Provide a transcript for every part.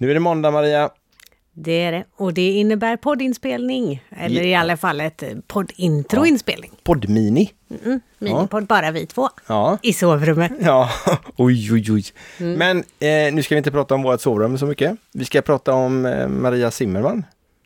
Nu är det måndag Maria. Det är det. Och det innebär poddinspelning. Eller i alla fall ett poddintroinspelning. Poddmini. Mm, minipodd, bara vi två. Ja. I sovrummet. Ja, oj oj oj. Men eh, nu ska vi inte prata om vårt sovrum så mycket. Vi ska prata om eh, Maria Zimmerman.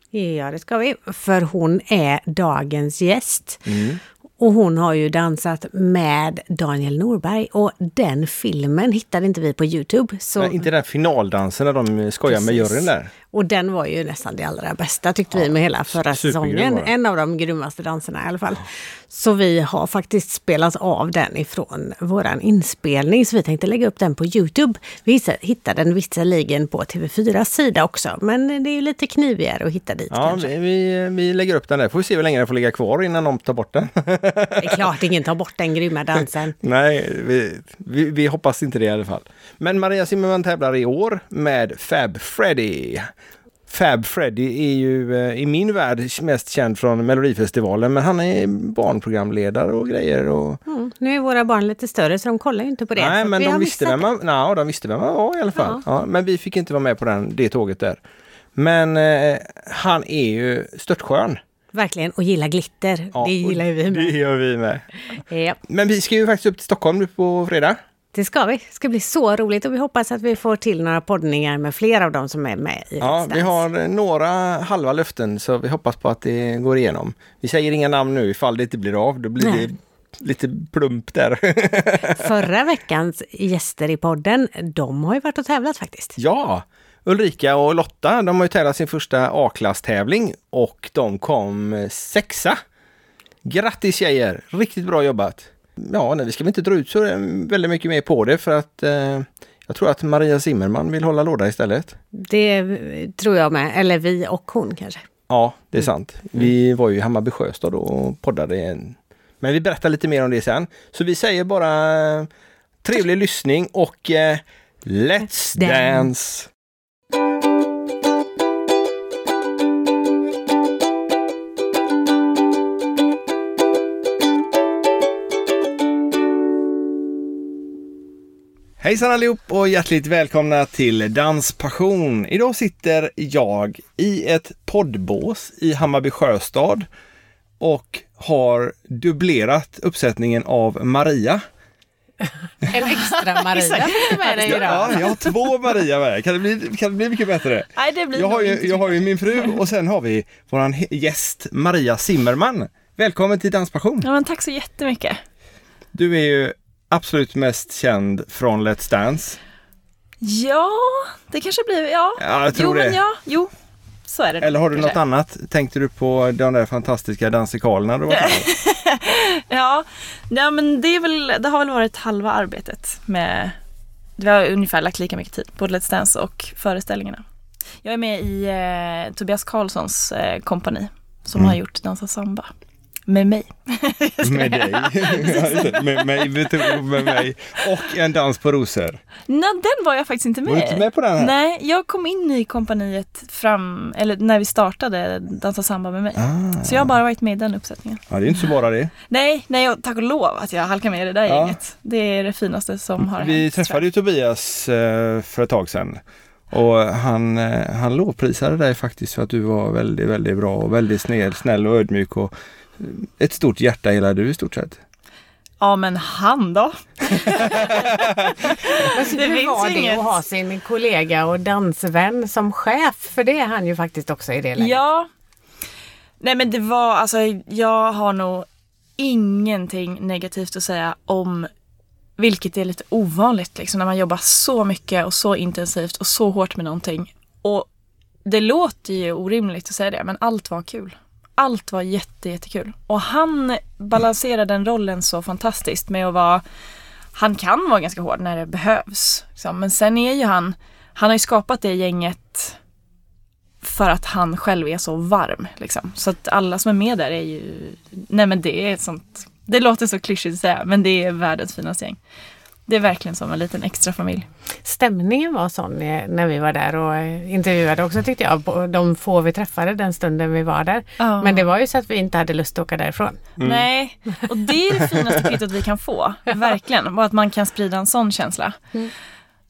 Ja, det ska vi. För hon är dagens gäst. Mm. Och hon har ju dansat med Daniel Norberg. Och den filmen hittade inte vi på Youtube. Så... Nej, inte den finaldansen när de skojar med Precis. juryn där. Och den var ju nästan det allra bästa tyckte vi med hela förra säsongen. En av de grymmaste danserna i alla fall. Så vi har faktiskt spelat av den ifrån våran inspelning. Så vi tänkte lägga upp den på Youtube. Vi hittade- den visserligen på TV4 sida också. Men det är ju lite knivigare att hitta dit Ja, kanske. vi, vi, vi lägger upp den där. Får vi se hur länge den får ligga kvar innan de tar bort den. Det är klart ingen tar bort den grymma dansen. Nej, vi, vi, vi hoppas inte det i alla fall. Men Maria Zimmerman tävlar i år med Fab Freddy. Fab Freddy är ju eh, i min värld mest känd från Melodifestivalen, men han är barnprogramledare och grejer. Och... Mm. Nu är våra barn lite större så de kollar ju inte på det. Nej, men de visste, vem man, no, de visste vem man var i alla fall. Ja. men vi fick inte vara med på den, det tåget där. Men eh, han är ju störtskön. Verkligen, och gillar glitter. Ja, det gillar vi och Det med. gör vi med. Ja, Men vi ska ju faktiskt upp till Stockholm nu på fredag. Det ska vi. Det ska bli så roligt och vi hoppas att vi får till några poddningar med fler av dem som är med i Ja, vi har eh, några halva löften så vi hoppas på att det går igenom. Vi säger inga namn nu ifall det inte blir av. Då blir Nej. det lite plump där. Förra veckans gäster i podden, de har ju varit och tävlat faktiskt. ja, Ulrika och Lotta, de har ju tävlat sin första A-klasstävling och de kom sexa. Grattis tjejer! Riktigt bra jobbat! Ja, nej, vi ska väl inte dra ut så eh, väldigt mycket mer på det för att eh, jag tror att Maria Zimmerman vill hålla låda istället. Det eh, tror jag med. Eller vi och hon kanske. Ja, det är sant. Vi var ju i Hammarby Sjöstad och poddade. En... Men vi berättar lite mer om det sen. Så vi säger bara eh, trevlig lyssning och eh, Let's Dance. Hejsan allihop och hjärtligt välkomna till Danspassion. Idag sitter jag i ett poddbås i Hammarby Sjöstad och har dubblerat uppsättningen av Maria. En extra Maria med dig Ja, idag. jag har två Maria med. Kan det bli, kan det bli mycket bättre? Nej, det blir Jag har, ju, jag har ju min fru och sen har vi våran gäst Maria Zimmerman. Välkommen till Danspassion! Ja, men tack så jättemycket. Du är ju absolut mest känd från Let's Dance. Ja, det kanske blir, ja. Ja, jag tror jo, det. men ja, jo. Så är det. Eller har du något kanske. annat? Tänkte du på de där fantastiska dansikalerna du var? Ja, ja, men det, väl, det har väl varit halva arbetet med, vi har ungefär lagt lika mycket tid på Let's Dance och föreställningarna. Jag är med i eh, Tobias Karlssons eh, kompani som Mm. har gjort Dansa Samba. Med mig. Med dig. Med mig, med mig. Och en dans på rosor. Nej, den var jag faktiskt inte med Var du inte i. med på den här? Nej, jag kom in i kompaniet fram, eller när vi startade Dansa Samba med mig. Ah. Så jag har bara varit med i den uppsättningen. Ja, det är inte så bara det. Nej, nej och tack och lov att jag halkar med i det där Ja. gänget. Det är det finaste som har Vi hänt. träffade ju Tobias eh, för ett tag sedan. Och han, eh, han lovprisade dig faktiskt för att du var väldigt, väldigt bra och väldigt snäll, snäll och ödmjuk och ett stort hjärta hela du i stort sett. Ja, men han då? Det finns var det inget. att ha sin kollega och dansvän som chef. För det är han ju faktiskt också i det läget. Ja. Nej, men det var alltså, jag har nog ingenting negativt att säga om vilket är lite ovanligt liksom när man jobbar så mycket och så intensivt och så hårt med någonting. Och det låter ju orimligt att säga det, men allt var kul. Allt var jätte, jättekul. Och han balanserar den rollen så fantastiskt med att vara han kan vara ganska hård när det behövs. Liksom. Men sen är ju han, han har ju skapat det gänget för att han själv är så varm. Liksom. Så att alla som är med där är ju, nej men det är ett sånt, det låter så klyschigt att säga, men det är världens finaste gäng. Det är verkligen som en liten extra familj. Stämningen var sån när vi var där och eh, intervjuade också tyckte jag. De få vi träffade den stunden vi var där. Ja. Men det var ju så att vi inte hade lust att åka därifrån. Nej, och det är det finaste kvittot vi kan få. Verkligen. Och att man kan sprida en sån känsla.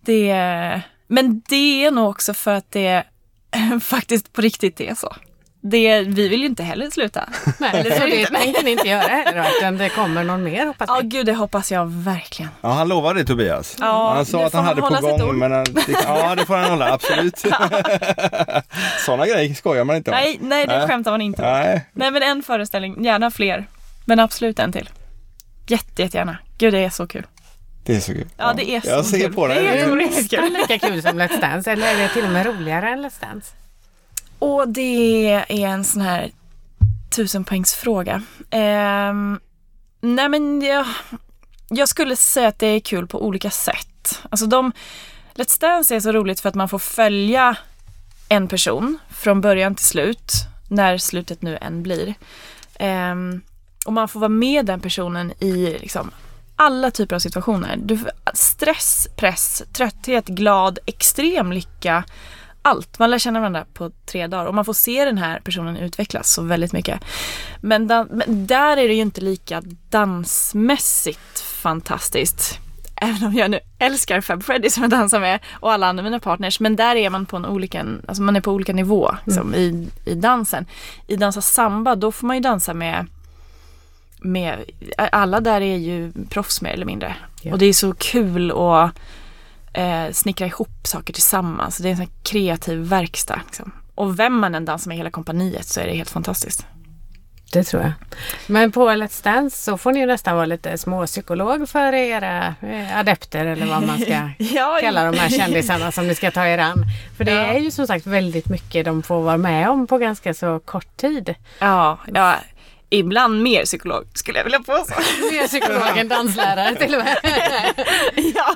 Det är, Men det är nog också för att det faktiskt på riktigt är så. Det, vi vill ju inte heller sluta. Nej, så det tänker ni inte göra heller utan det kommer någon mer hoppas Ja, vi. gud det hoppas jag verkligen. Ja, han lovade det Tobias. Ja, han sa att han hade på gång. Men han, ja, det får han hålla, absolut. Sådana grejer skojar man inte om. Nej, nej det Nej. skämtar man inte om. Nej. Nej men en föreställning, gärna fler. Men absolut en till. Jätte, jättegärna. Gud det är så kul. Det är så kul. Ja, det är så Jag ser kul. på Det dig. är Är så det kul. nästan lika kul som Let's Dance eller är det till och med roligare än Let's Dance? Och det är en sån här tusenpoängsfråga. Eh, nej men jag, jag skulle säga att det är kul på olika sätt. Alltså de, Let's Dance är så roligt för att man får följa en person från början till slut, när slutet nu än blir. Eh, och man får vara med den personen i liksom alla typer av situationer. Du, stress, press, trötthet, glad, extrem lycka. Allt. Man lär känna varandra på tre dagar och man får se den här personen utvecklas så väldigt mycket. Men, men där är det ju inte lika dansmässigt fantastiskt. Även om jag nu älskar Fab Freddy som jag dansar med och alla andra mina partners. Men där är man på en olika, alltså man är på olika nivå liksom, i, i dansen. I dansa samba då får man ju dansa med med, alla där är ju proffs mer eller mindre. Ja. Och det är så kul att eh, snickra ihop saker tillsammans. Det är en sån här kreativ verkstad. Liksom. Och vem man än dansar med hela kompaniet så är det helt fantastiskt. Det tror jag. Men på Let's Dance så får ni ju nästan vara lite småpsykolog för era eh, adepter eller vad man ska Ja, kalla de här kändisarna som ni ska ta er an. För det Ja. är ju som sagt väldigt mycket de får vara med om på ganska så kort tid. Ja, ja, ibland mer psykolog skulle jag vilja påstå. Mer psykolog än danslärare till och med. ja,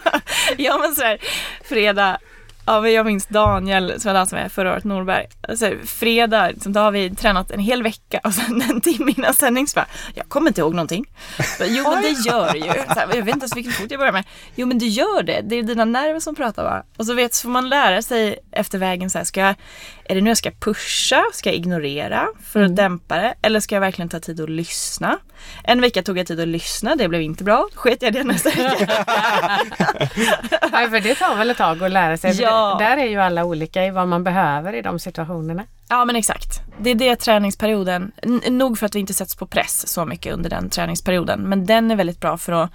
ja men sådär, fredag, ja men jag minns Daniel som jag dansade med förra året, Norberg. Alltså, fredag, liksom, då har vi tränat en hel vecka och sen en timme innan sändning så bara, jag kommer inte ihåg någonting. Bara, Jo men det gör ju. Så här, jag vet inte ens vilken fot jag börjar med. Jo men du gör det, det är dina nerver som pratar bara. Och så vet, så får man lära sig efter vägen så här, ska jag, är det nu jag ska pusha, ska jag ignorera för att dämpa det? Eller ska jag verkligen ta tid att lyssna? En vecka tog jag tid att lyssna, det blev inte bra. Sket jag det nästa vecka. Nej, för det tar väl ett tag att lära sig. Ja. det- Där är ju alla olika i vad man behöver i de situationerna. Ja men exakt. Det är det träningsperioden, nog för att vi inte sätts på press så mycket under den träningsperioden. Men den är väldigt bra för att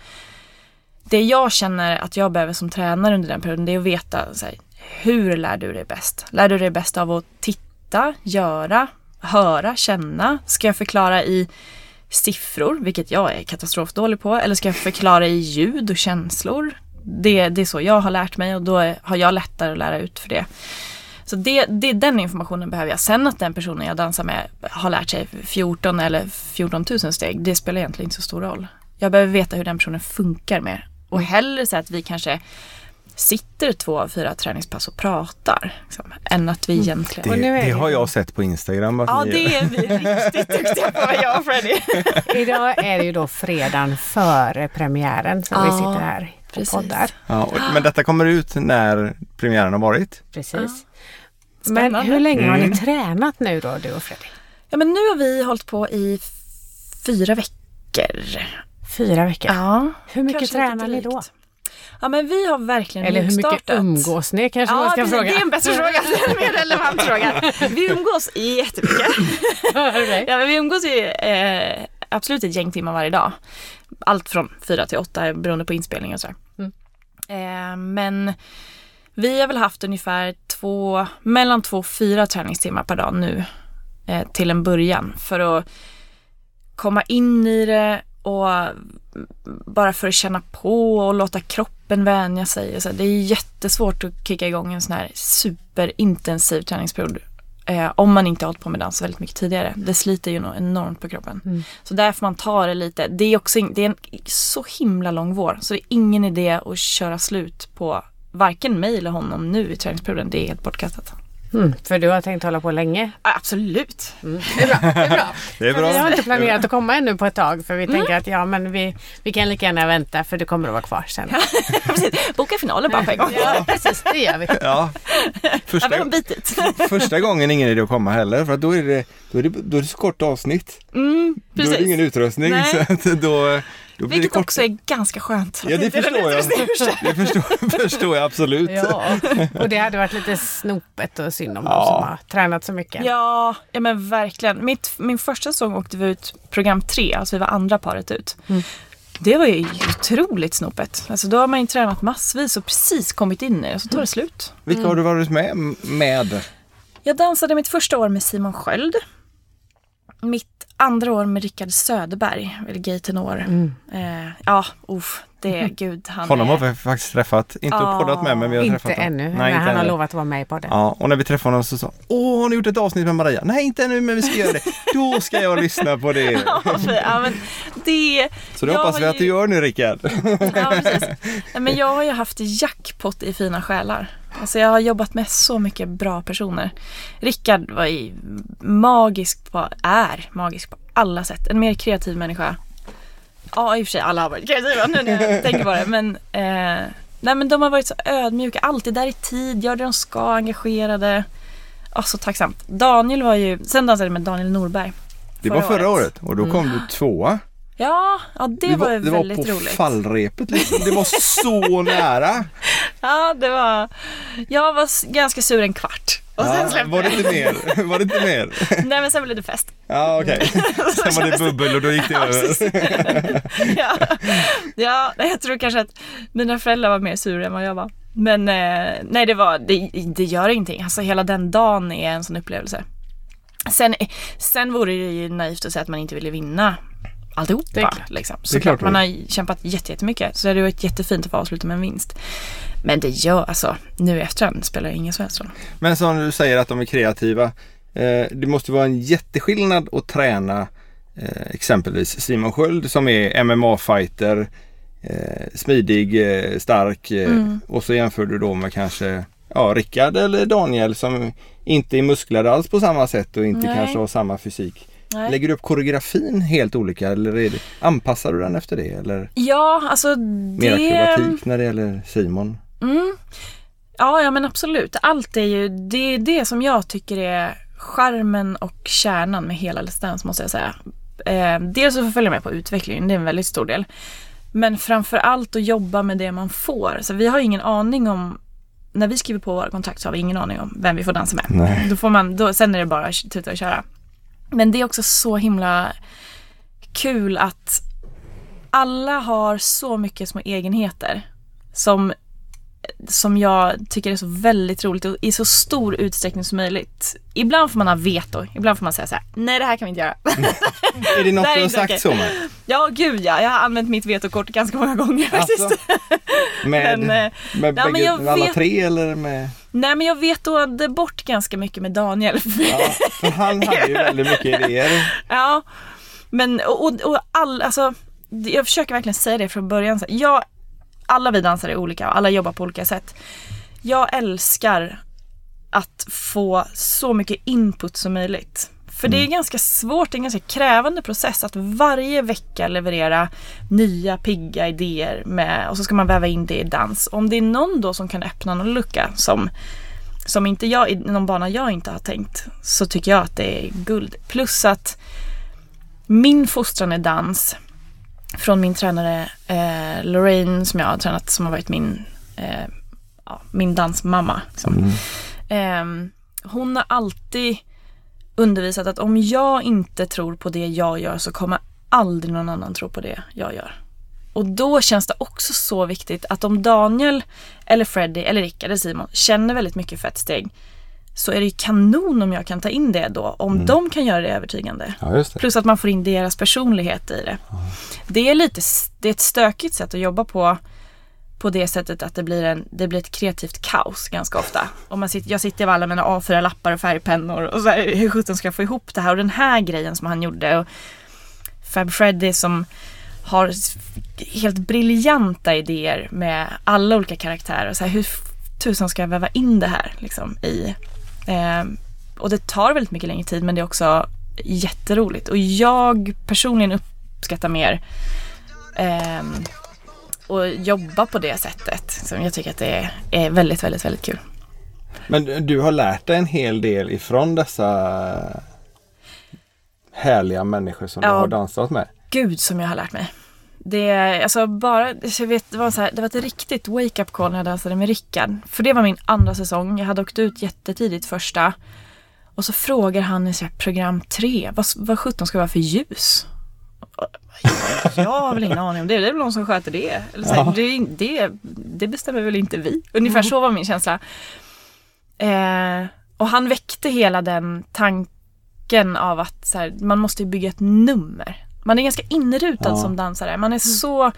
det jag känner att jag behöver som tränare under den perioden det är att veta så här, hur lär du dig bäst? Lär du dig bäst av att titta, göra, höra, känna? Ska jag förklara i siffror, vilket jag är katastrofdålig på, eller ska jag förklara i ljud och känslor? Det, det är så jag har lärt mig och då har jag lättare att lära ut för det. Så det, det, den informationen behöver jag. Sen att den personen jag dansar med har lärt sig 14 eller 14 000 steg, det spelar egentligen inte så stor roll. Jag behöver veta hur den personen funkar med. Och hellre så att vi kanske sitter två av fyra träningspass och pratar. Liksom, än att vi egentligen... Och nu är Det, det har jag sett på Instagram. Att Ja, det är vi riktigt duktiga på, jag och Freddy. Idag är det ju då fredagen före premiären som vi Ja, sitter här och precis. poddar. Ja, och, men detta kommer ut när premiären har varit. Precis. Men Spännande. hur länge har ni Mm. tränat nu då, du och Fredrik? Ja, men nu har vi hållit på i fyra veckor. Fyra veckor. Ja. Hur mycket kanske tränar ni då? Ja, men vi har verkligen Eller hur mycket umgås ni kanske man Ja, ska precis, fråga? det är en bättre fråga. En mer relevant fråga. Vi umgås jättemycket. Okej. Ja, men vi umgås ju eh, absolut ett gäng timmar varje dag. Allt från fyra till åtta beroende på inspelning och sådär. Mm. Eh, men vi har väl haft ungefär två, mellan två och fyra träningstimmar per dag nu eh, till en början för att komma in i det och bara för att känna på och låta kroppen vänja sig. Och så. Det är jättesvårt att kicka igång en sån här superintensiv träningsperiod eh, om man inte har hållit på med dans väldigt mycket tidigare. Det sliter ju nog enormt på kroppen. Mm. Så där får man ta det lite. Det är också det är en så himla lång vår så det är ingen idé att köra slut på varken mig eller honom nu i träningsperioden. Det är helt bortkastat. Mm, för du har tänkt hålla på länge. Absolut. Det är bra. Det är bra. Det är Vi har inte planerat att komma ännu på ett tag för vi tänker att ja men vi, vi kan lika gärna vänta för du kommer att vara kvar sen. Precis. Boka finalen bara på en gång. Ja precis, det gör vi. Ja. Ja, Första, bitit. första gången är ingen idé att komma heller för då är det, då är det, då är det så kort avsnitt. Mm, Då är det precis. ingen utrustning. Nej. Så att då, Vilket kort- också är ganska skönt. Ja, det förstår jag. det- förstår, förstår jag absolut. Ja, och det hade varit lite snopet och synd om Ja. de som har tränat så mycket. Ja, ja men verkligen. Mitt, min första säsong åkte vi ut program tre, alltså vi var andra paret ut. Mm. Det var ju otroligt snopet. Alltså då har man ju tränat massvis och precis kommit in i det och så tar det slut. Vilka har du varit med med? Jag dansade mitt första år med Simon Sköld. Mitt andra år med Rickard Söderberg, eller gay tenor. Eh, ja, uff, det är gud. Han Honom är, har vi faktiskt träffat. Inte Ja. poddat med men vi har Inte träffat honom. ännu, Nej, men inte han har ännu. lovat att vara med på det. Ja, och när vi träffade honom så sa han, Åh, har ni gjort ett avsnitt med Maria? Nej, inte ännu, men vi ska göra det. Då ska jag lyssna på det. Ja, men det, Så det hoppas har vi att du gör nu, Rickard. Ja, precis. Nej, Men jag har ju haft jackpot i fina själar. Alltså jag har jobbat med så mycket bra personer. Rickard var ju magisk på, är magisk på alla sätt. En mer kreativ människa. Ja, i och för sig alla har varit kreativa nu när jag tänker på det. Men, eh, nej, men de har varit så ödmjuka, alltid där i tid, gör det de ska, engagerade. Ja, så tacksamt. Daniel var ju, sen dansade jag med Daniel Norberg. Det var förra året och då kom du tvåa. Ja, ja det, var, ju det var väldigt på roligt. fallrepet liksom. Det var så nära. Ja, det var... Jag var ganska sur en kvart. Och sen Ja, släppte var det det. inte mer? Var det inte mer? Nej, men sen blev det fest. Ja, okej. Sen var det bubbel och då gick det Ja, över. ja, ja, jag tror kanske att mina föräldrar var mer sura än vad jag var. Men eh, nej, det var, det, det gör ingenting. Alltså hela den dagen är en sån upplevelse. Sen, sen vore det ju naivt att säga att man inte ville vinna Det alltihopa. klart. Liksom. Det är Såklart klart man det. har kämpat jätte- jättemycket. Så det hade varit jättefint att få avsluta med en vinst. Men det gör, alltså nu efterhand spelar det ingen som helst roll. Men som du säger att de är kreativa. Eh, det måste vara en jätteskillnad att träna eh, exempelvis Simon Sköld som är MMA-fighter, eh, smidig, eh, stark eh, Mm. och så jämför du då med kanske ja, Rickard eller Daniel som inte är musklade alls på samma sätt och inte Nej. kanske har samma fysik. Nej. Lägger du upp koreografin helt olika eller det, anpassar du den efter det eller Ja, alltså mer det... akrobatik när det gäller Simon? Mm. Ja, ja men absolut. Allt är ju, det är det som jag tycker är charmen och kärnan med hela Let's Dance måste jag säga. Eh, dels så följa med på utvecklingen, det är en väldigt stor del. Men framför allt att jobba med det man får. Så vi har ingen aning om, när vi skriver på våra kontrakt så har vi ingen aning om vem vi får dansa med. Nej. Då får man, då, sen är det bara att tuta och köra. Men det är också så himla kul att alla har så mycket små egenheter som, som jag tycker är så väldigt roligt och i så stor utsträckning som möjligt. Ibland får man ha veto, ibland får man säga så här: nej det här kan vi inte göra. Är det något Det du har sagt okej. så med? ja gud ja, jag har använt mitt vetokort ganska många gånger faktiskt. Alltså, med Men, eh, med ja, bägge, med alla vet- tre eller med? Nej men jag vetoade bort ganska mycket med Daniel. Ja, för han hade ju väldigt mycket idéer. Ja, men och, och, och all, alltså, jag försöker verkligen säga det från början. Jag, alla vi dansare är olika och alla jobbar på olika sätt. Jag älskar att få så mycket input som möjligt. För det är ganska svårt, det är en ganska krävande process att varje vecka leverera nya pigga idéer med, och så ska man väva in det i dans. Om det är någon då som kan öppna någon lucka som, som inte jag, någon bana jag inte har tänkt, så tycker jag att det är guld. Plus att min fostran i dans från min tränare eh, Lorraine som jag har tränat, som har varit min, eh, ja, min dansmamma. Liksom. Ehm, hon har alltid undervisat att om jag inte tror på det jag gör så kommer aldrig någon annan tro på det jag gör. Och då känns det också så viktigt att om Daniel eller Freddy eller Rickard eller Simon känner väldigt mycket för ett steg så är det ju kanon om jag kan ta in det då, om de kan göra det övertygande. Ja, det. Plus att man får in deras personlighet i det. Det är lite, det är ett stökigt sätt att jobba på. På det sättet att det blir, en, det blir ett kreativt kaos ganska ofta. Och man sitter, jag sitter med alla mina A4-lappar och färgpennor och så här, hur sjutton ska jag få ihop det här? Och den här grejen som han gjorde. Och Fab Freddy som har helt briljanta idéer med alla olika karaktärer. Och så här, hur tusan ska jag väva in det här liksom, i Eh, och det tar väldigt mycket längre tid men det är också jätteroligt. Och jag personligen uppskattar mer eh, och jobba på det sättet. Så jag tycker att det är, väldigt, väldigt, väldigt kul. Men du- du har lärt dig en hel del ifrån dessa härliga människor som du Ja. har dansat med. Gud som jag har lärt mig. Det, alltså bara, jag vet, det, var så här, det var ett riktigt wake-up call när jag dansade med Rickard. För det var min andra säsong. Jag hade åkt ut jättetidigt första. Och så frågar han i så här, program tre, vad, vad sjutton ska det vara för ljus? Jag har väl ingen aning om det. Det är väl någon som sköter det. Eller så här, det, det, det bestämmer väl inte vi. Ungefär så var min känsla. Eh, och han väckte hela den tanken av att så här, man måste bygga ett nummer. Man är ganska inrutad Ja. som dansare. Man är så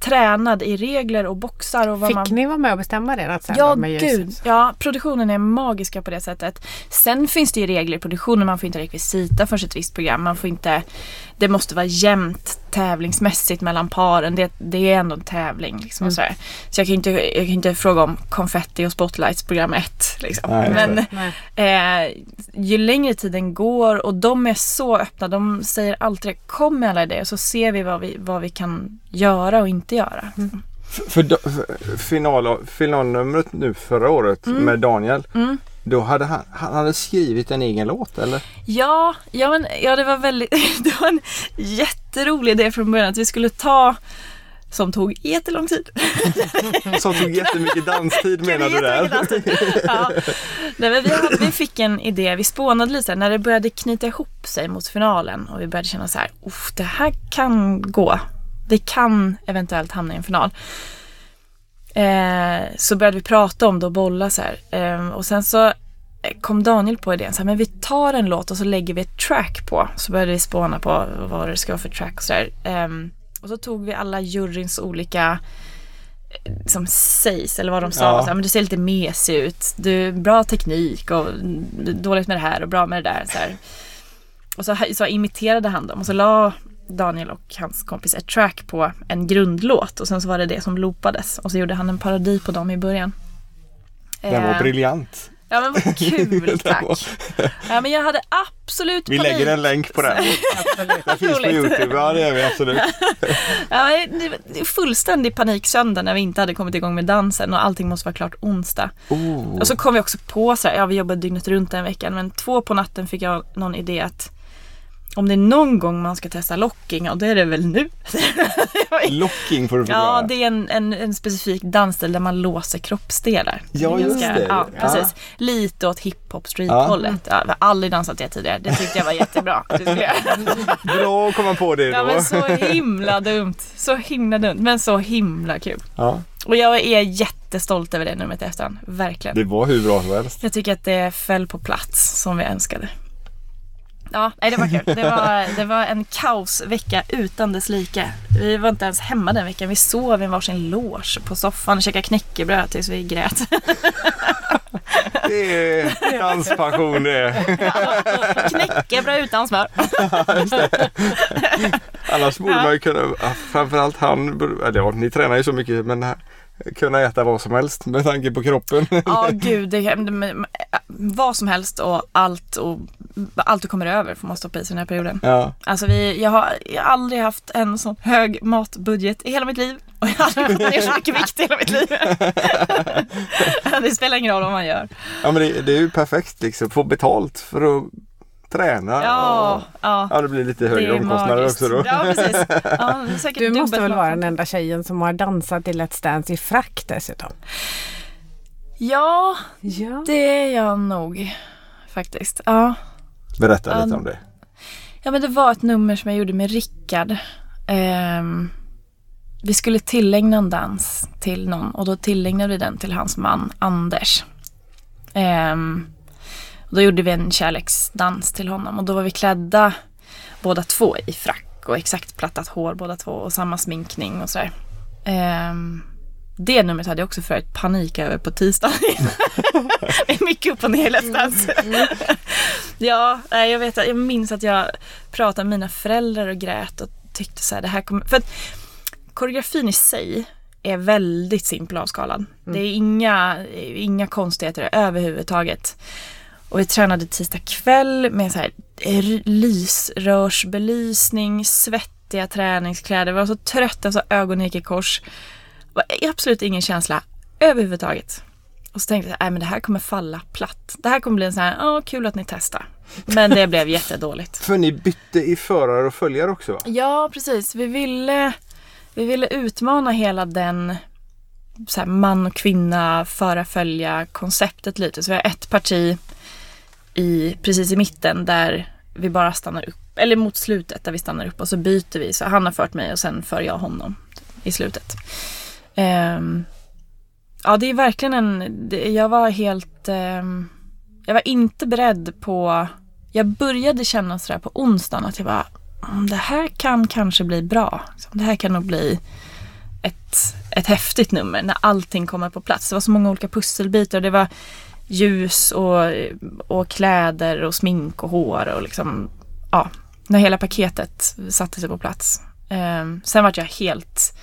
tränad i regler och boxar. Och vad Fick man... ni vara med och bestämma det? Sen Ja, med gud. Ja, produktionen är magiska på det sättet. Sen finns det ju regler i produktionen. Man får inte rekvisita för ett visst program. Man får inte... Det måste vara jämnt tävlingsmässigt mellan paren. Det, det är ändå en tävling. Liksom, sådär. Så jag kan, inte, jag kan inte fråga om konfetti och spotlights program ett. Liksom. Nej, Men Nej. eh, ju längre tiden går och de är så öppna. De säger alltid. Kom med alla idéer så ser vi vad vi, vad vi kan göra och inte göra. För, do- för final, finalnumret nu förra året med Daniel. Då hade han, han hade skrivit en egen låt eller? Ja, ja, men, ja det var väldigt, det var en jätterolig idé från början att vi skulle ta som tog jättelång tid. Som tog jättemycket danstid menar du där? Ja. Nej, men vi, hade, vi fick en idé, vi spånade lite när det började knyta ihop sig mot finalen och vi började känna så här, "Uff, det här kan gå. Det kan eventuellt hamna i en final. Eh, så började vi prata om det och bolla så. Eh, och sen så kom Daniel på idén så här, men vi tar en låt och så lägger vi ett track på. Så började vi spåna på vad det ska vara för track och så där. Ehm, och så tog vi alla juryns olika eh, som sägs eller vad de sa. Ja. Så här, men du ser lite mesig ut. Du bra teknik och dåligt med det här och bra med det där. Så här. Och så, så imiterade han dem och så la Daniel och hans kompis ett track på en grundlåt och sen så var det det som loopades och så gjorde han en parodi på dem i början. Den var Eh, briljant. Ja men vad kul tack. Ja men jag hade absolut Vi panik. lägger en länk på den. Den finns på. Youtube. Ja det gör vi absolut. Ja, det fullständig panik söndag när vi inte hade kommit igång med dansen och allting måste vara klart onsdag. Oh. Och så kom vi också på så här, ja vi jobbade dygnet runt den veckan men två på natten fick jag någon idé att om det är någon gång man ska testa locking, och det är det väl nu. Locking får du Ja, förklara. det är en, en, en specifik dansstil där man låser kroppsdelar. Ja, just det. Ja, Ja. precis. Lite åt hiphop street-hållet. Ja. jag har aldrig dansat det tidigare. Det tyckte jag var jättebra. Bra att komma på det Ja då. men så himla dumt. Så himla dumt. Men så himla kul. Ja, Och jag är jättestolt över det numret i efterhand. Verkligen. det var hur bra som helst. Jag tycker att det föll på plats som vi önskade. Ja, nej det var kul. Det var, det var en kaosvecka utan dess like. Vi var inte ens hemma den veckan. Vi sov i varsin loge på soffan och käkade knäckebröd tills vi grät. Det är danspassion det. Knäckebröd utan smör. Annars borde Ja. man ju kunna, ja, framförallt han, eller ja, ni tränar ju så mycket men kunna äta vad som helst med tanke på kroppen. Ja, gud. Det, det, vad som helst och allt och allt du kommer över får man stoppa i sig den här perioden. Ja, Alltså vi, jag, har, jag har aldrig haft en sån hög matbudget i hela mitt liv. Och jag har aldrig gått ner så mycket vikt i hela mitt liv. det spelar ingen roll vad man gör. ja men det, det är ju perfekt liksom, få betalt för att träna. Ja, och, ja. ja det blir lite högre omkostnader magiskt. också då. Ja, precis. Ja, det är säkert Du måste väl vara den enda tjejen som har dansat till Let's Dance i frack dessutom? Ja, Ja. det är jag nog. Faktiskt. Ja. Berätta lite Ja. om det. ja, men det var ett nummer som jag gjorde med Rickard. Ehm, vi skulle tillägna en dans till någon och då tillägnade vi den till hans man Anders. Och då gjorde vi en kärleksdans till honom och då var vi klädda båda två i frack och exakt plattat hår båda två och samma sminkning och sådär. Ehm, det numret hade jag också förut panik över på tisdagen. Det är mycket upp och ner Let's Dance. ja, jag vet jag minns att jag pratade med mina föräldrar och grät och tyckte så här, det här kommer... För att koreografin i sig är väldigt simpel avskalad. Det är inga, inga konstigheter överhuvudtaget. Och vi tränade tisdag kväll med så här lysrörsbelysning, svettiga träningskläder. Vi var så trötta så ögonen gick i kors. Absolut ingen känsla överhuvudtaget. Och så tänkte jag, nej men det här kommer falla platt. Det här kommer bli en sån här, ja kul att ni testar. Men det blev jättedåligt. För ni bytte i förare och följare också va? Ja, precis. Vi ville vi ville utmana hela den så här, man och kvinna, föra följa konceptet lite. Så vi har ett parti i, precis i mitten där vi bara stannar upp. Eller mot slutet där vi stannar upp och så byter vi. Så han har fört mig och sen för jag honom i slutet. Ehm, ja, det är verkligen en... det- Jag var helt... ehm, jag var inte beredd på... Jag började känna sådär på onsdagen att jag bara... Mm, det här kan kanske bli bra. Liksom, det här kan nog bli ett, ett häftigt nummer när allting kommer på plats. Det var så många olika pusselbitar. Det var ljus och, och kläder och smink och hår och liksom... Ja, när hela paketet satte sig på plats. Ehm, sen var jag helt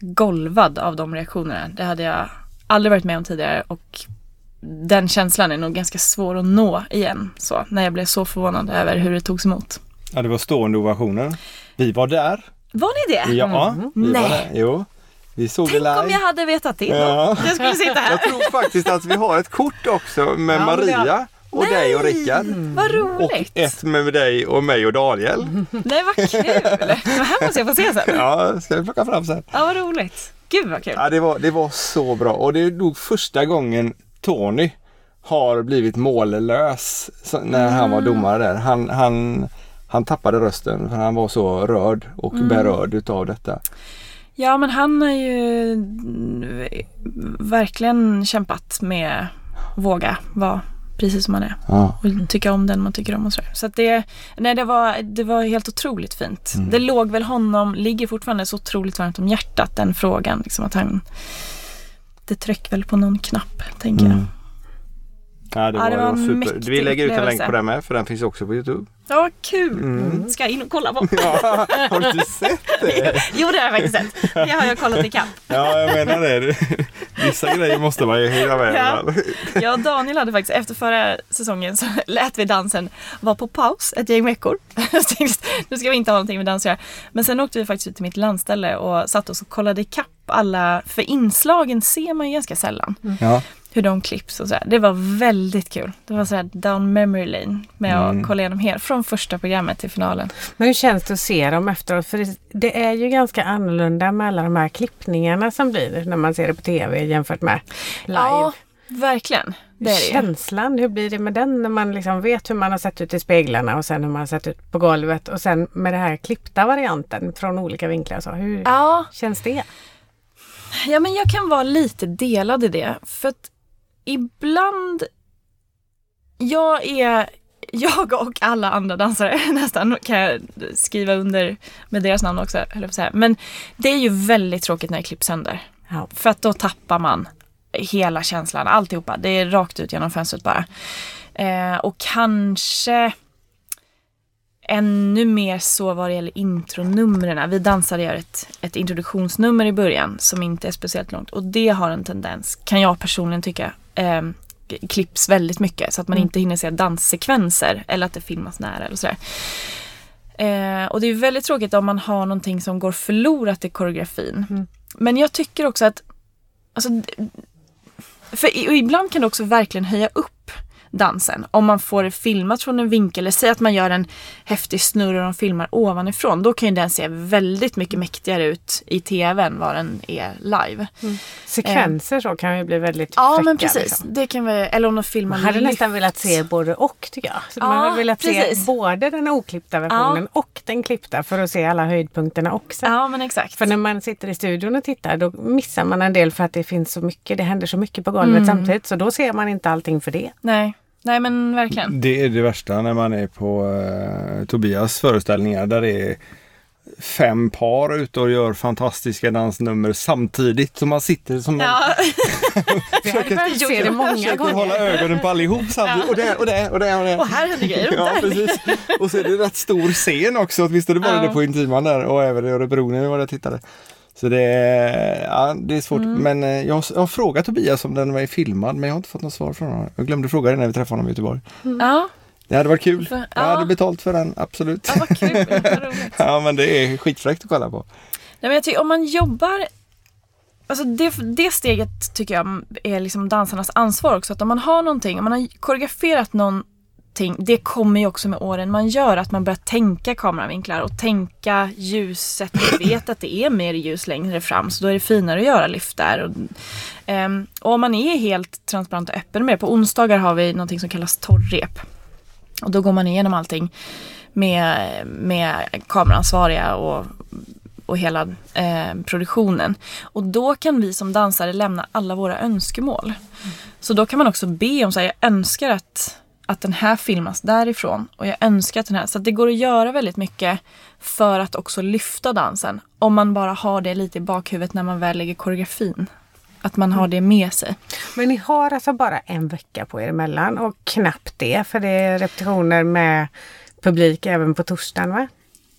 golvad av de reaktionerna. Det hade jag aldrig varit med om tidigare och den känslan är nog ganska svår att nå igen. Så, när jag blev så förvånad över hur det togs emot. Ja, det var stående ovationer. Vi var där. Var ni det? Ja, vi var Nej. där. Jo, vi såg det Tänk live. om jag hade vetat det. Ja. Jag skulle sitta här. Jag tror faktiskt att vi har ett kort också med Ja, det Maria och dig och Rickard. Vad Och roligt. ett med dig och mig och Daniel. Nej, vad kul. Det här måste jag få se sen. Ja, ska vi plocka fram sen. Ja, vad roligt. Gud vad kul. Ja, det var, det var så bra och det är nog första gången Tony har blivit mållös när han var domare där. Han, han, han tappade rösten för han var så rörd och berörd utav detta. Ja, men han har ju mm, verkligen kämpat med våga vara precis som man är. Ja. och tycka om den man tycker om och sådär. Så att det, nej, det, var, det var helt otroligt fint. Det låg väl honom, ligger fortfarande så otroligt varmt om hjärtat den frågan. Liksom att han, det tryck väl på någon knapp, tänker jag. Mm. Ja, det, Ja, var, det var var super. Vi lägger ut en länk på den med för den finns också på Youtube. Ja, kul! Mm. Ska jag in och kolla på? Ja, har du inte sett det? jo, det har jag faktiskt sett. Det har jag kollat ikapp. Ja, jag menar det. Vissa grejer måste man ju hänga med. Ja. Och Daniel hade faktiskt efter förra säsongen så lät vi dansen vara på paus ett gäng veckor. Tänkte, nu ska vi inte ha någonting med dans att göra. Men sen åkte vi faktiskt ut till mitt landställe och satt oss och kollade ikapp alla, för inslagen ser man ju ganska sällan. Ja. Hur de klipps och sådär. Det var väldigt kul. Det var sådär down memory lane med Mm. att kolla igenom hela, från första programmet till finalen. Men hur känns det att se dem efteråt? För det, det är ju ganska annorlunda med alla de här klippningarna som blir när man ser det på tv jämfört med live. Ja, verkligen. Det är det. Känslan, hur blir det med den när man liksom vet hur man har sett ut i speglarna och sen hur man har sett ut på golvet och sen med den här klippta varianten från olika vinklar. Så hur Ja, känns det? Ja, men jag kan vara lite delad i det. För att ibland... Jag är... Jag och alla andra dansare nästan kan jag skriva under med deras namn också, höll jag. Men det är ju väldigt tråkigt när det klipps sönder. Ja. För att då tappar man hela känslan, alltihopa. Det är rakt ut genom fönstret bara. Eh, och kanske ännu mer så vad det gäller intronumren. Vi dansare gör ett, ett introduktionsnummer i början som inte är speciellt långt och det har en tendens, kan jag personligen tycka, eh, klipps väldigt mycket så att man inte hinner se danssekvenser eller att det filmas nära eller sådär. Eh, och det är väldigt tråkigt om man har någonting som går förlorat i koreografin. Men jag tycker också att alltså, för ibland kan det också verkligen höja upp dansen. Om man får det filmat från en vinkel, eller säg att man gör en häftig snurr och de filmar ovanifrån. Då kan ju den se väldigt mycket mäktigare ut i tv än vad den är live. Sekvenser så kan ju bli väldigt Ja fräcka, men precis. liksom. Det kan vi, eller om de filmar Man hade lyft. nästan velat se både och tycker jag. Så Ja, man hade velat precis. se både den oklippta versionen och den klippta för att se alla höjdpunkterna också. Ja men exakt. För när man sitter i studion och tittar då missar man en del för att det finns så mycket, det händer så mycket på golvet samtidigt. Så då ser man inte allting för det. Nej. Nej men verkligen. Det är det värsta när man är på eh, Tobias föreställningar där det är fem par ute och gör fantastiska dansnummer samtidigt. Så man sitter som Ja, Vi har det många försöker hålla gånger. ögonen på allihop samtidigt. Och där och där och där och där. och här händer grejer. Ja, precis. Och så är det rätt stor scen också, åtminstone var det Ja. det på Intiman där och även i Örebro när vi var där och tittade. Så det är, ja, det är svårt. Mm. Men eh, jag har, jag har frågat Tobias om den var filmad men jag har inte fått något svar från honom. Jag glömde fråga det när vi träffade honom i Göteborg. Ja, Det hade varit kul. För- Jag ja. hade betalt för den, absolut. ja vad kul. Ja men det är skitfräckt att kolla på. Nej, men jag tycker om man jobbar Alltså det, det steget tycker jag är liksom dansarnas ansvar också. Att om man har någonting, om man har koreograferat någon allting, det kommer ju också med åren man gör, att man börjar tänka kameravinklar och tänka ljuset. Vi vet att det är mer ljus längre fram, så då är det finare att göra lyft där. Och, ehm, och om man är helt transparent och öppen med det, på onsdagar har vi någonting som kallas torrrep. Och då går man igenom allting med, med kameransvariga och och hela eh, produktionen. Och då kan vi som dansare lämna alla våra önskemål. Mm. Så då kan man också be om så här, jag önskar att, att den här filmas därifrån och jag önskar att den här, så det går att göra väldigt mycket för att också lyfta dansen. Om man bara har det lite i bakhuvudet när man väl lägger koreografin. Att man har det med sig. Men ni har alltså bara en vecka på er emellan och knappt det för det är repetitioner med publik även på torsdagen va?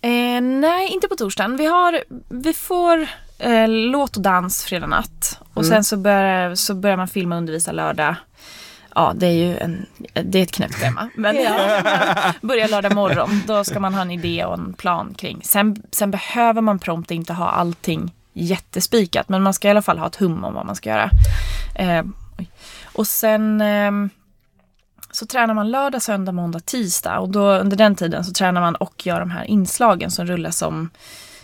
Eh, nej, inte på torsdagen. Vi, har, vi får eh, låt och dans fredag natt. Och mm. sen så börjar, så börjar man filma och undervisa lördag. Ja, det är ju en, det är ett knäppt tema. Men ja. börjar lördag morgon. Då ska man ha en idé och en plan kring. Sen, sen behöver man prompt inte ha allting jättespikat. Men man ska i alla fall ha ett hum om vad man ska göra. Eh, och sen ehm, så tränar man lördag, söndag, måndag, tisdag och då under den tiden så tränar man och gör de här inslagen som rullar som,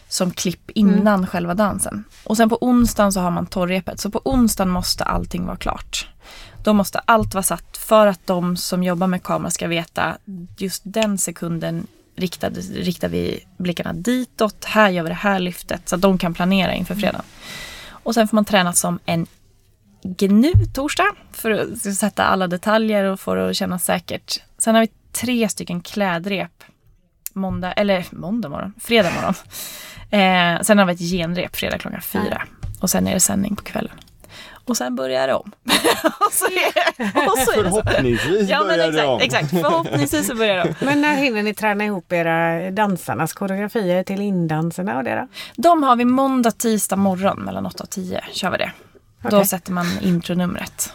som klipp innan mm. själva dansen. Och sen på onsdagen så har man torrrepet, så på onsdagen måste allting vara klart. Då måste allt vara satt för att de som jobbar med kamera ska veta just den sekunden riktade, riktar vi blickarna ditåt, här gör vi det här lyftet så att de kan planera inför fredagen. Och sen får man träna som en GNU torsdag för att sätta alla detaljer och få det att kännas säkert. Sen har vi tre stycken klädrep måndag, eller måndag morgon, fredag morgon. Eh, sen har vi ett genrep fredag klockan fyra och sen är det sändning på kvällen. Och sen börjar det om. och så är, och så är Förhoppningsvis ja, börjar exakt, det om. Exakt, förhoppningsvis så börjar det om. Men när hinner ni träna ihop era dansarnas koreografier till indanserna och det då? De har vi måndag, tisdag morgon mellan 8 och 10 kör vi det. Okay. Då sätter man intronumret.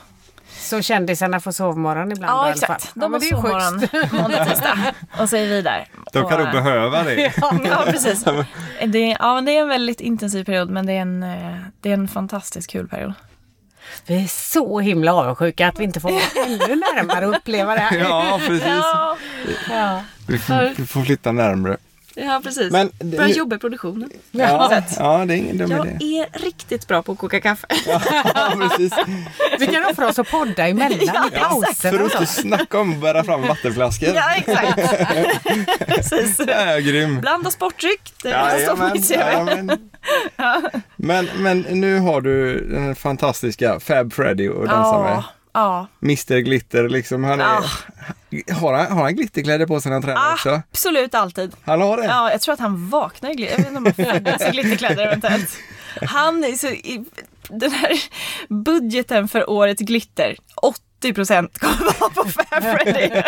Så kändisarna får sovmorgon ibland? Ja, exakt. De har sovmorgon måndag, tisdag. Och så är vi där. De kan nog behöva det. ja, precis. Det är, ja, det är en väldigt intensiv period, men det är en, eh, det är en fantastiskt kul period. Vi är så himla avundsjuka att vi inte får vara ännu närmare och uppleva det här. Ja, precis. Ja. Vi, får, vi får flytta närmare. Ja, precis. Men, Börja jobba i produktionen. Ja, ja, det är ingen dum jag idé. Jag är riktigt bra på att koka kaffe. Ja, precis. Vi kan offra oss och podda emellan ja, i pausen. För att inte snacka om att bära fram vattenflaskor. Ja, exakt. precis. Ja, grym. Blanda sportdryck. Det ja, ja, men, ja, men. men, men nu har du den fantastiska Fab Freddy att dansa med. Ja. Mr Glitter liksom. Han är, ja. Har, han, har han glitterkläder på sig när han tränar också? Absolut alltid. Han har det? Ja, jag tror att han vaknar i glitter. Jag vet inte om han föddes i glitterkläder eventuellt. Han är så, i, den här budgeten för årets glitter, 80 procent kommer vara på Fair Freddy.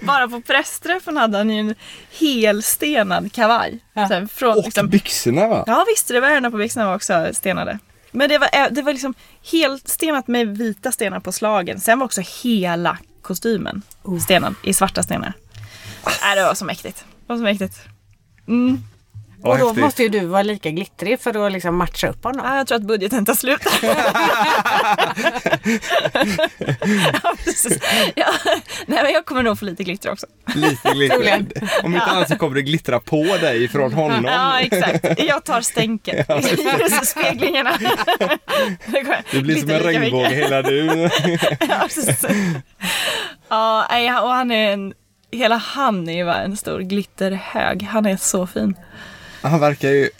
Bara på pressträffen hade han ju en helstenad kavaj. Ja. Sen från, och liksom, byxorna va? Ja visst, det var ärmarna på byxorna var också stenade. Men det var, eh, det var liksom helt stenat med vita stenar på slagen. Sen var också hela kostymen oh. stenad i svarta stenar. Äh, det var så mäktigt. Det var så mäktigt. Mm. Och då häftigt. måste ju du vara lika glittrig för att liksom matcha upp honom. Ja, jag tror att budgeten tar slut. ja, Ja. Nej, men jag kommer nog få lite glitter också. Lite glitter. Om inte annat så kommer det glittra på dig från honom. Ja, exakt. Jag tar stänket. Ja, Speglingarna. Det blir som en regnbåge hela du. ja, Ja, och han är en Hela han är ju en stor glitterhög. Han är så fin. Han verkar ju...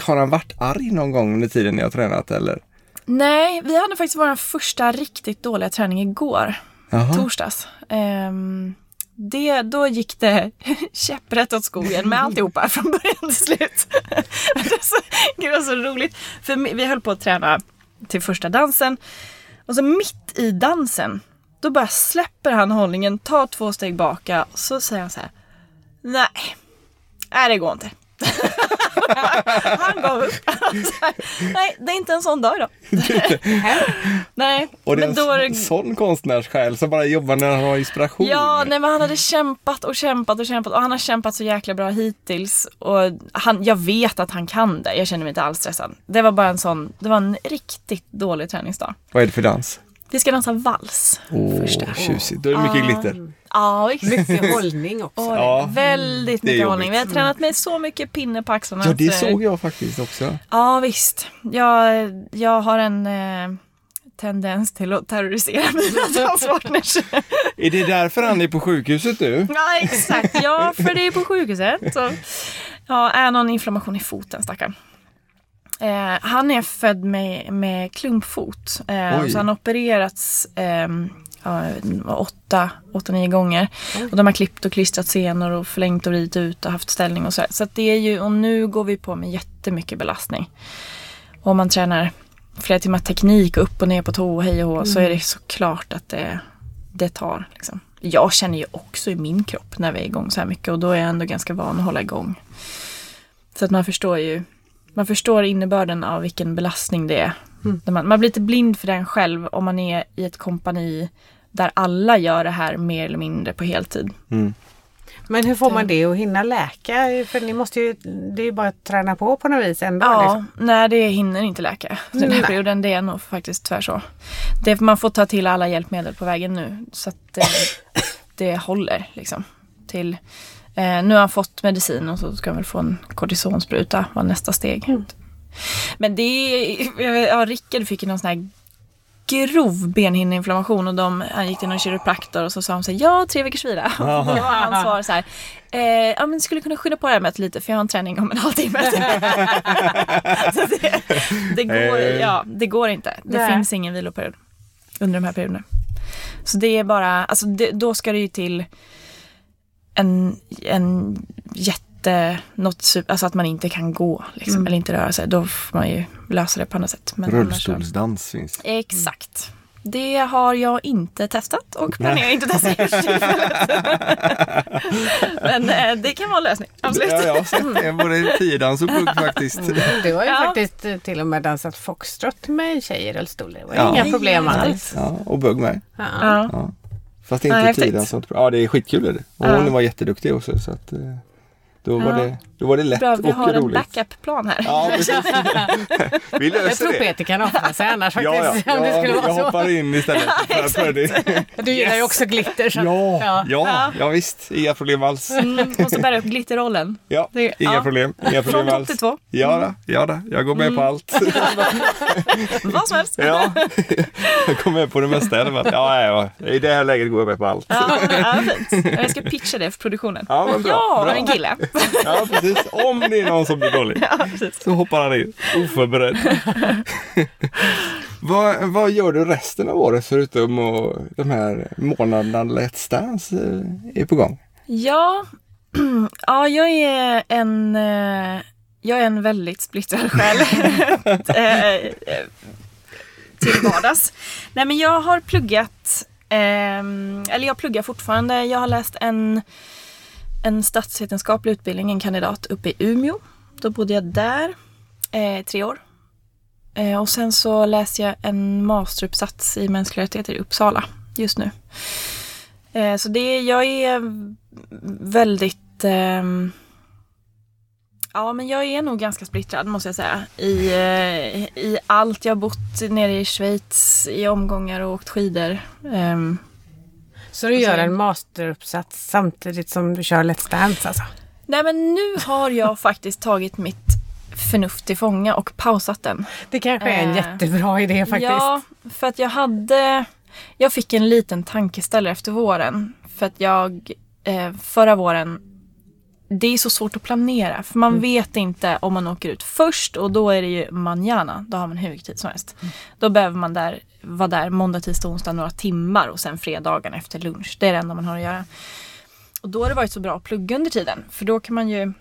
Har han varit arg någon gång under tiden ni har tränat eller? Nej, vi hade faktiskt vår första riktigt dåliga träning igår. Aha. Torsdags. Um, det, då gick det käpprätt åt skogen med alltihopa från början till slut. det, var så, det var så roligt. För vi höll på att träna till första dansen. Och så mitt i dansen, då bara släpper han hållningen, tar två steg baka och så säger han så här. Nej, nej det går inte. han gav upp. Nej, det är inte en sån dag idag. nej, och det är en då det... sån konstnärssjäl som bara jobbar när han har inspiration. Ja, nej men han hade kämpat och kämpat och kämpat och han har kämpat så jäkla bra hittills. Och han, jag vet att han kan det. Jag känner mig inte alls stressad. Det var bara en sån, det var en riktigt dålig träningsdag. Vad är det för dans? Vi ska dansa vals Åh, första. tjusigt. Då är det mycket glitter. Ja, visst. Mycket hållning också. Ja, väldigt mycket hållning. Vi har jobbigt. tränat med så mycket pinne på axlarna. Ja, det eh, såg jag faktiskt också. Ja, visst. Jag, jag har en eh, tendens till att terrorisera mina danspartners. Är det därför han är på sjukhuset nu? ja, exakt. Ja, för det är på sjukhuset. Så, ja, är någon inflammation i foten, stackarn. Eh, han är född med, med klumpfot. Eh, så han har opererats eh, ja, åtta, åtta, nio gånger. Och de har klippt och klistrat senor och förlängt och ridit ut och haft ställning och så. Så det är ju, och nu går vi på med jättemycket belastning. Och om man tränar flera timmar teknik upp och ner på tå och hej och hå, så är det såklart att det, det tar. Liksom. Jag känner ju också i min kropp när vi är igång så här mycket och då är jag ändå ganska van att hålla igång. Så att man förstår ju, man förstår innebörden av vilken belastning det är. När Man, man blir lite blind för den själv om man är i ett kompani där alla gör det här mer eller mindre på heltid. Men hur får man det att hinna läka? För ni måste ju, det är ju bara att träna på på något vis ändå. Ja, liksom. nej det hinner inte läka. Den här Nej. perioden, det är nog faktiskt tyvärr så. Det, man får ta till alla hjälpmedel på vägen nu så att det, det håller liksom. Till, eh, nu har han fått medicin och så ska han väl få en kortisonspruta, var nästa steg. Men det är, ja Rickard fick ju någon sån här grov benhinneinflammation och de, han gick till någon kiropraktor och så sa de så här, ja tre veckors vila. Och då var hans svar så här, eh, ja men skulle kunna skynda på det här mötet lite för jag har en träning om en halvtimme. så det, det, går, Eh. ja, det går inte. Det Nej. finns ingen viloperiod under de här perioderna. Så det är bara, alltså det, då ska det ju till en, en jätte, något, super- alltså att man inte kan gå liksom, eller inte röra sig. Då får man ju lösa det på annat sätt. Men så- Rullstolsdans finns. Exakt. Det har jag inte testat och planerar inte testa just. Men eh, det kan vara en lösning, absolut. Ja, jag har sett det. Både tiodans och bugg faktiskt. Du har ju Ja. faktiskt eh, till och med dansat foxtrot med tjej i rullstol. Det var Ja. inga problem Ja, alls. Ja, och bugg med. Ja. Fast inte tiodans. Ja, det är skitkul. Är det. Och Ja. hon var jätteduktig också. Så att, eh, då, var Ja. Det, då var det lätt Bra, vi och har en roligt. backup-plan här. Ja. Vi löser Jag tror det. Peter kan offra sig annars Ja, ja. faktiskt. Om det ja skulle jag vara så. hoppar in istället. För, för det. Du gillar ju också glitter. Så. Ja, Ja. ja, ja, visst. Inga problem alls. Mm, måste bära upp glitterrollen. Ja, Det- inga ja. problem. Inga problem Från topp alls. till två. Ja, då, ja då, jag går med på allt. Vad som helst. Ja, jag går med på det mesta i alla fall. Ja, ja, ja. I det här läget går jag med på allt. Ja, ja, fint. Jag ska pitcha det för produktionen. Ja, men bra, har bra. en kille. Ja, precis. Om det är någon som blir dålig så hoppar han in oförberedd. vad, vad gör du resten av året förutom att de här månaderna Let's Dance eh, är på gång? Ja, ja jag är en eh, jag är en väldigt splittrad själ. Eh, Till vardags. Nej men jag har pluggat, ehm, eller jag pluggar fortfarande. Jag har läst en, en statsvetenskaplig utbildning, en kandidat uppe i Umeå. Då bodde jag där eh, tre år. Eh, och sen så läste jag en masteruppsats i mänskliga rättigheter i Uppsala just nu. Eh, så det, jag är väldigt... eh, ja, men jag är nog ganska splittrad måste jag säga. I, eh, i allt. Jag har bott nere i Schweiz i omgångar och åkt skidor. Ehm, så du gör en masteruppsats samtidigt som du kör Let's Dance alltså? nej, men nu har jag faktiskt tagit mitt förnuft till fånga och pausat den. Det kanske är en Eh, jättebra idé faktiskt. Ja, för att jag hade... Jag fick en liten tankeställare efter våren. För att jag eh, förra våren... Det är så svårt att planera. För man vet inte om man åker ut först och då är det ju manjana. Då har man hur mycket tid som helst. Då behöver man där, vara där måndag, tisdag, onsdag några timmar och sen fredagen efter lunch. Det är det enda man har att göra. Och då har det varit så bra att plugga under tiden. För då kan man ju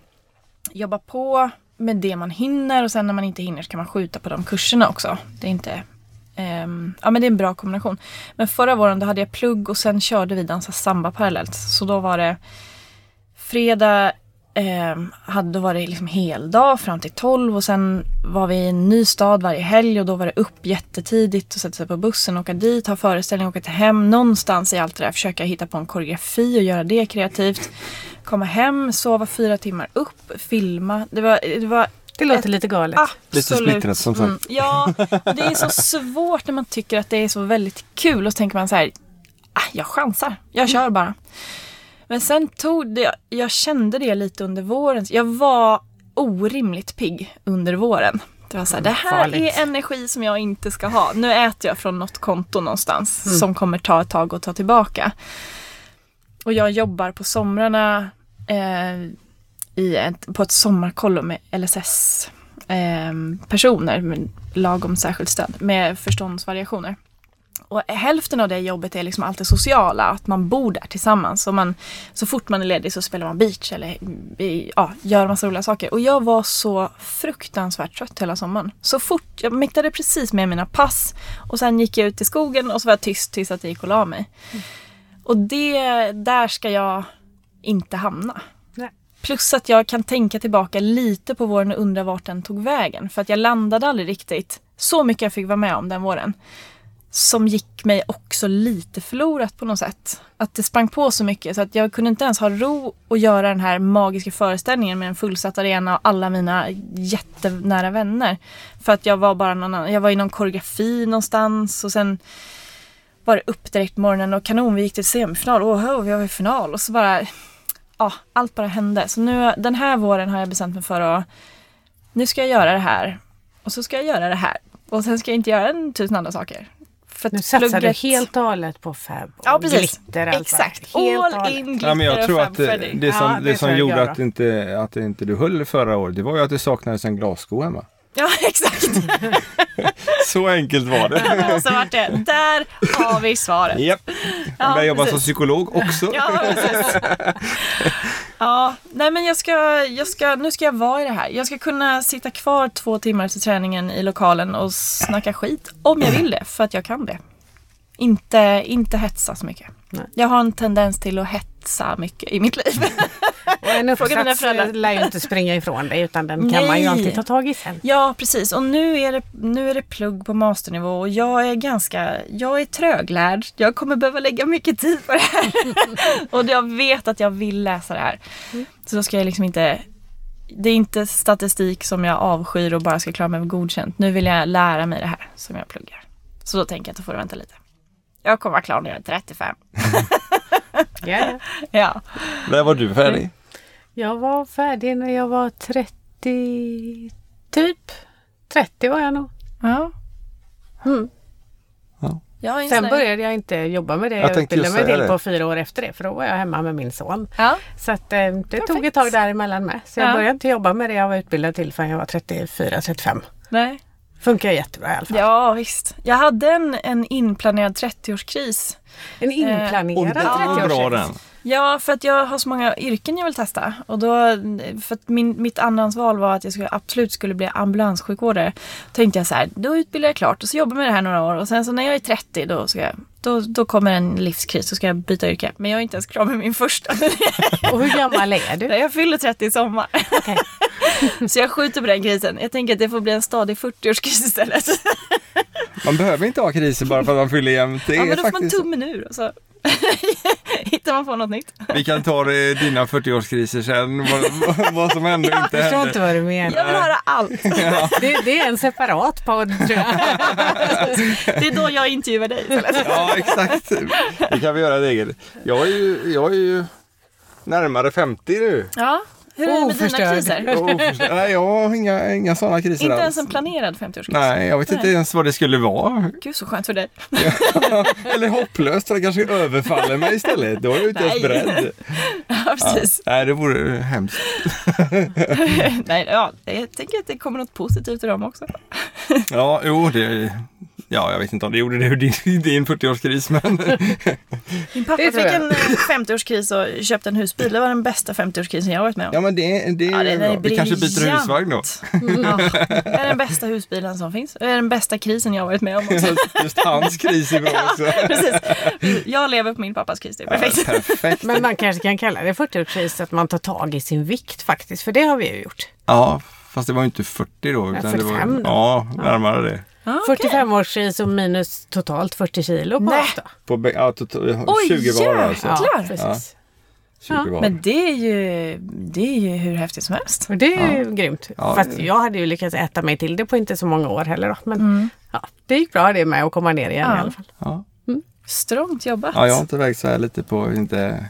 jobba på med det man hinner och sen när man inte hinner så kan man skjuta på de kurserna också. Det är inte Um, ja men det är en bra kombination. Men förra våren då hade jag plugg och sen körde vi dansa samba parallellt. Så då var det fredag ehm, hade, då var det liksom heldag fram till 12 och sen var vi i en ny stad varje helg och då var det upp jättetidigt och sätta sig på bussen, åka dit, ha föreställning, åka till hem. Någonstans i allt det där försöka hitta på en koreografi och göra det kreativt. Komma hem, sova fyra timmar upp, filma. Det var, det var Det låter lite galet. Lite Absolut. splittrat, som sagt. Mm. Ja, det är så svårt när man tycker att det är så väldigt kul och så tänker man så här, ah, jag chansar, jag kör bara. Men sen tog det, jag kände det lite under våren. Jag var orimligt pigg under våren. Det var så här, det här Farligt. är energi som jag inte ska ha. Nu äter jag från något konto någonstans som kommer ta ett tag att ta tillbaka. Och jag jobbar på somrarna eh, i ett, på ett sommarkollo med LSS eh, personer med lagom särskilt stöd med förståndsvariationer. Och hälften av det jobbet är liksom allt det sociala, att man bor där tillsammans. Och man, så fort man är ledig så spelar man beach eller ja, gör massa roliga saker. Och jag var så fruktansvärt trött hela sommaren. Så fort, jag mäktade precis med mina pass och sen gick jag ut i skogen och så var jag tyst tills att jag gick och la mig. Och det, där ska jag inte hamna. Nej. Plus att jag kan tänka tillbaka lite på våren och undra vart den tog vägen. För att jag landade aldrig riktigt. Så mycket jag fick vara med om den våren. Som gick mig också lite förlorat på något sätt. Att det sprang på så mycket så att jag kunde inte ens ha ro att göra den här magiska föreställningen med en fullsatt arena och alla mina jättenära vänner. För att jag var bara någon annan. Jag var i någon koreografi någonstans och sen var det upp direkt på morgonen och kanon, vi gick till semifinal. Åh, vi var i final och så bara, ja, allt bara hände. Så nu, den här våren har jag bestämt mig för att, nu ska jag göra det här och så ska jag göra det här. Och sen ska jag inte göra en tusen andra saker. För att Nu satsar plugget- du helt och hållet på fab och Ja, precis. glitter. Alltså. Exakt. Helt All in glitter Ja, men jag tror att det, som, Ja, det det som gjorde att inte, att inte du höll förra året, det var ju att det saknades en glassko hemma. Ja, exakt. Så enkelt var det. så vart det, där har vi svaret. Japp. Ja, jag jobbar som precis. psykolog också. Ja, precis. Ja, nej men jag ska, jag ska, nu ska jag vara i det här. Jag ska kunna sitta kvar två timmar till träningen i lokalen och snacka skit om jag vill det, för att jag kan det. Inte, inte hetsa så mycket. Nej. Jag har en tendens till att hetsa mycket i mitt liv. Och en uppsats föräldrar. lär ju inte springa ifrån dig utan den kan man ju Nej. alltid ta tag i sen. Ja, precis. Och nu är, det, nu är det plugg på masternivå och jag är ganska, jag är tröglärd. Jag kommer behöva lägga mycket tid på det här. och jag vet att jag vill läsa det här. Så då ska jag liksom inte, det är inte statistik som jag avskyr och bara ska klara mig med godkänt. Nu vill jag lära mig det här som jag pluggar. Så då tänker jag att då får du vänta lite. Jag kommer vara klar när jag är 35. Ja, ja. Ja. När var du färdig? Jag var färdig när jag var 30, typ. 30 var jag nog. ja. Mm. Jag är en Sen började jag inte jobba med det Jag jag, utbildade mig till det. på fyra år efter det för då var jag hemma med min son. Ja. Så att, eh, det tog Perfekt. ett tag däremellan med. Så jag Ja. började inte jobba med det jag var utbildad till förrän jag var 34-35. Nej. Funkar jättebra i alla fall. Ja, visst. Jag hade en, en inplanerad 30-årskris. En inplanerad den var bra 30-årskris. Ja, för att jag har så många yrken jag vill testa. Och då, för att min, mitt andrahandsval var att jag skulle, absolut skulle bli ambulanssjukvårdare. Då tänkte jag så här, då utbildar jag klart och så jobbar jag med det här några år. Och sen så när jag är 30 då, ska jag, då, då kommer en livskris och ska jag byta yrke. Men jag är inte ens klar med min första. Och hur gammal är du? jag fyller 30 i sommar. Okej. Så jag skjuter på den krisen. Jag tänker att det får bli en stadig 40-årskris istället. Man behöver inte ha kriser bara för att man fyller jämnt. Det Ja, är men då får man faktiskt... tummen ur och så hittar man på något nytt. Vi kan ta det, dina 40-årskriser sen, vad, vad som ändå inte Jag förstår hände. inte vad du menar. Jag vill höra allt. Det, det är en separat podd tror jag. Det är då jag intervjuar dig istället. Ja, exakt. Det kan vi göra det eget. Jag är ju, jag är ju närmare 50 nu. Ja, hur är det med dina kriser? Nej, jag har inga, inga sådana kriser Inte alls. ens en planerad 50-årskris? Nej, jag vet inte Nej. ens vad det skulle vara. Gud så skönt för dig. Eller hopplöst, det kanske överfaller mig istället. Då är jag inte ens beredd. Ja, precis. Nej, det vore hemskt. Nej, ja, jag tänker att det kommer något positivt i dem också. Ja, jo, det... Ja, jag vet inte om det gjorde det ur din, din 40-årskris, men... Min pappa fick en eh, 50-årskris och köpte en husbil. Det var den bästa 50-årskrisen jag varit med om. Ja, men det, det Ja, är bra. är Vi kanske byter husvagn då. Ja, det är den bästa husbilen som finns. Det är den bästa krisen jag varit med om också. Just hans kris är bra också. Precis. Jag lever på min pappas kris, det är perfekt. Perfekt. Men man kanske kan kalla det 40-årskris att man tar tag i sin vikt faktiskt. För det har vi ju gjort. Ja, fast det var ju inte 40 då. Ja, Utan det var, 45 då. Ja, närmare det. Ja, okej. 45-årskris och minus totalt 40 kilo på Nej. då. På, ja, tot- Oj, 20 var det alltså. Ja, precis. Superbra. Men det är ju, det är ju hur häftigt som helst. Och det är ju grymt. Ja, Fast jag hade ju lyckats äta mig till det på inte så många år heller. Då. Men Mm. ja, det gick bra det med att komma ner igen Ja. i alla fall. ja. Strångt jobbat. ja, jag har inte vägt så här lite på inte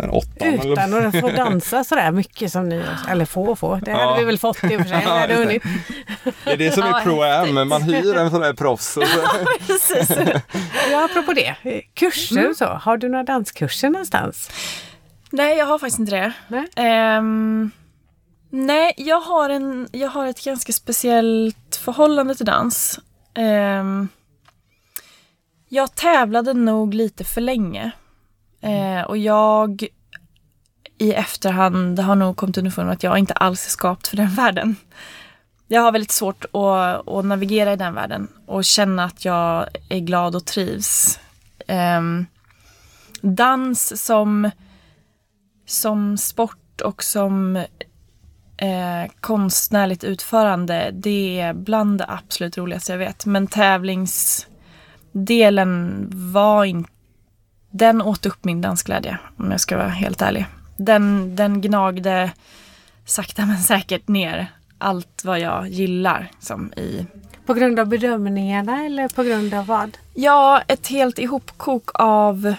sen åttan eller Utan att få dansa sådär mycket som ni Eller få och få. Det Ja. hade vi väl fått i och för sig. Vi hade det. hunnit. Det är det som Ja, är pro-am, man hyr en sån där proffs. Och så. Precis. Ja, apropå det. Kurser och så. Har du några danskurser någonstans? Nej, jag har faktiskt inte det. Nej. Ehm, nej, jag har, en, jag har ett ganska speciellt förhållande till dans. Ehm, jag tävlade nog lite för länge. Eh, och jag i efterhand har nog kommit underfund med att jag inte alls är skapt för den världen. Jag har väldigt svårt att, att navigera i den världen och känna att jag är glad och trivs. Eh, dans som som sport och som eh, konstnärligt utförande, det är bland det absolut roligaste jag vet. Men tävlingsdelen var inte... Den åt upp min dansglädje, om jag ska vara helt ärlig. Den, den gnagde sakta men säkert ner allt vad jag gillar som i På grund av bedömningarna eller på grund av vad? Ja, ett helt ihopkok av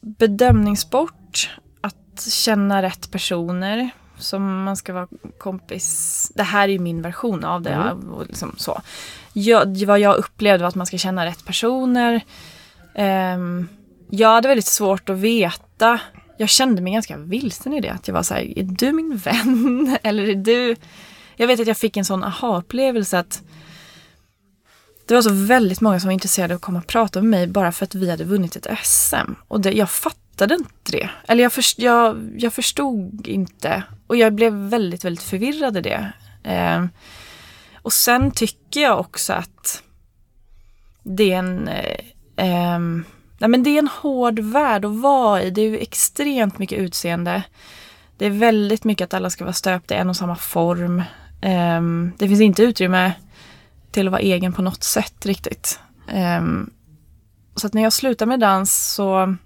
bedömningssport, att känna rätt personer som man ska vara kompis. Det här är ju min version av det. Och liksom så. Jag, vad jag upplevde var att man ska känna rätt personer. Ehm, jag hade väldigt svårt att veta. Jag kände mig ganska vilsen i det. Att jag var så här, är du min vän? Eller är du... Jag vet att jag fick en sån aha-upplevelse att det var så väldigt många som var intresserade av att komma och prata med mig bara för att vi hade vunnit ett SM. Och det, jag fattade inte det. Eller jag, först, jag, jag förstod inte. Och jag blev väldigt, väldigt förvirrad i det. Eh, och sen tycker jag också att det är en... Eh, eh, nej men det är en hård värld att vara i. Det är ju extremt mycket utseende. Det är väldigt mycket att alla ska vara stöpta i en och samma form. Um, det finns inte utrymme till att vara egen på något sätt riktigt. Um, så att när jag slutade med dans så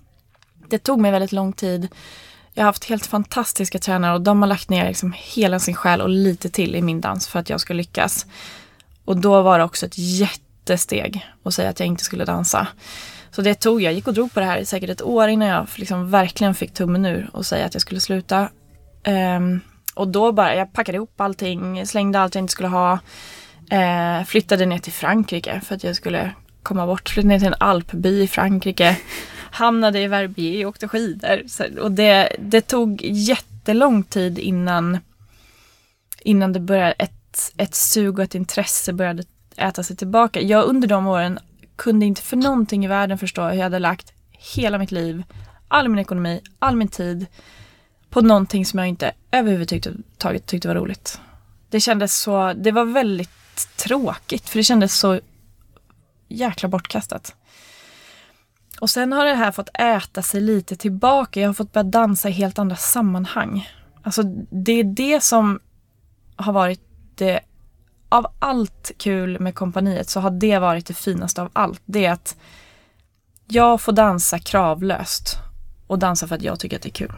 det tog mig väldigt lång tid. Jag har haft helt fantastiska tränare och de har lagt ner liksom hela sin själ och lite till i min dans för att jag ska lyckas. Och då var det också ett jättesteg att säga att jag inte skulle dansa. Så det tog jag, gick och drog på det här i säkert ett år innan jag liksom verkligen fick tummen ur och säga att jag skulle sluta. Ehm, och då bara, jag packade ihop allting, slängde allt jag inte skulle ha. Eh, flyttade ner till Frankrike för att jag skulle komma bort. Flyttade ner till en alpby i Frankrike. Hamnade i Verbier och åkte skidor. Så, och det, det tog jättelång tid innan, innan det började, ett, ett sug och ett intresse började äta sig tillbaka. Jag under de åren kunde inte för någonting i världen förstå hur jag hade lagt hela mitt liv, all min ekonomi, all min tid på någonting som jag inte överhuvudtaget tyckte var roligt. Det kändes så, det var väldigt tråkigt för det kändes så jäkla bortkastat. Och sen har det här fått äta sig lite tillbaka. Jag har fått börja dansa i helt andra sammanhang. Alltså det är det som har varit det, av allt kul med kompaniet så har det varit det finaste av allt. Det är att jag får dansa kravlöst och dansa för att jag tycker att det är kul.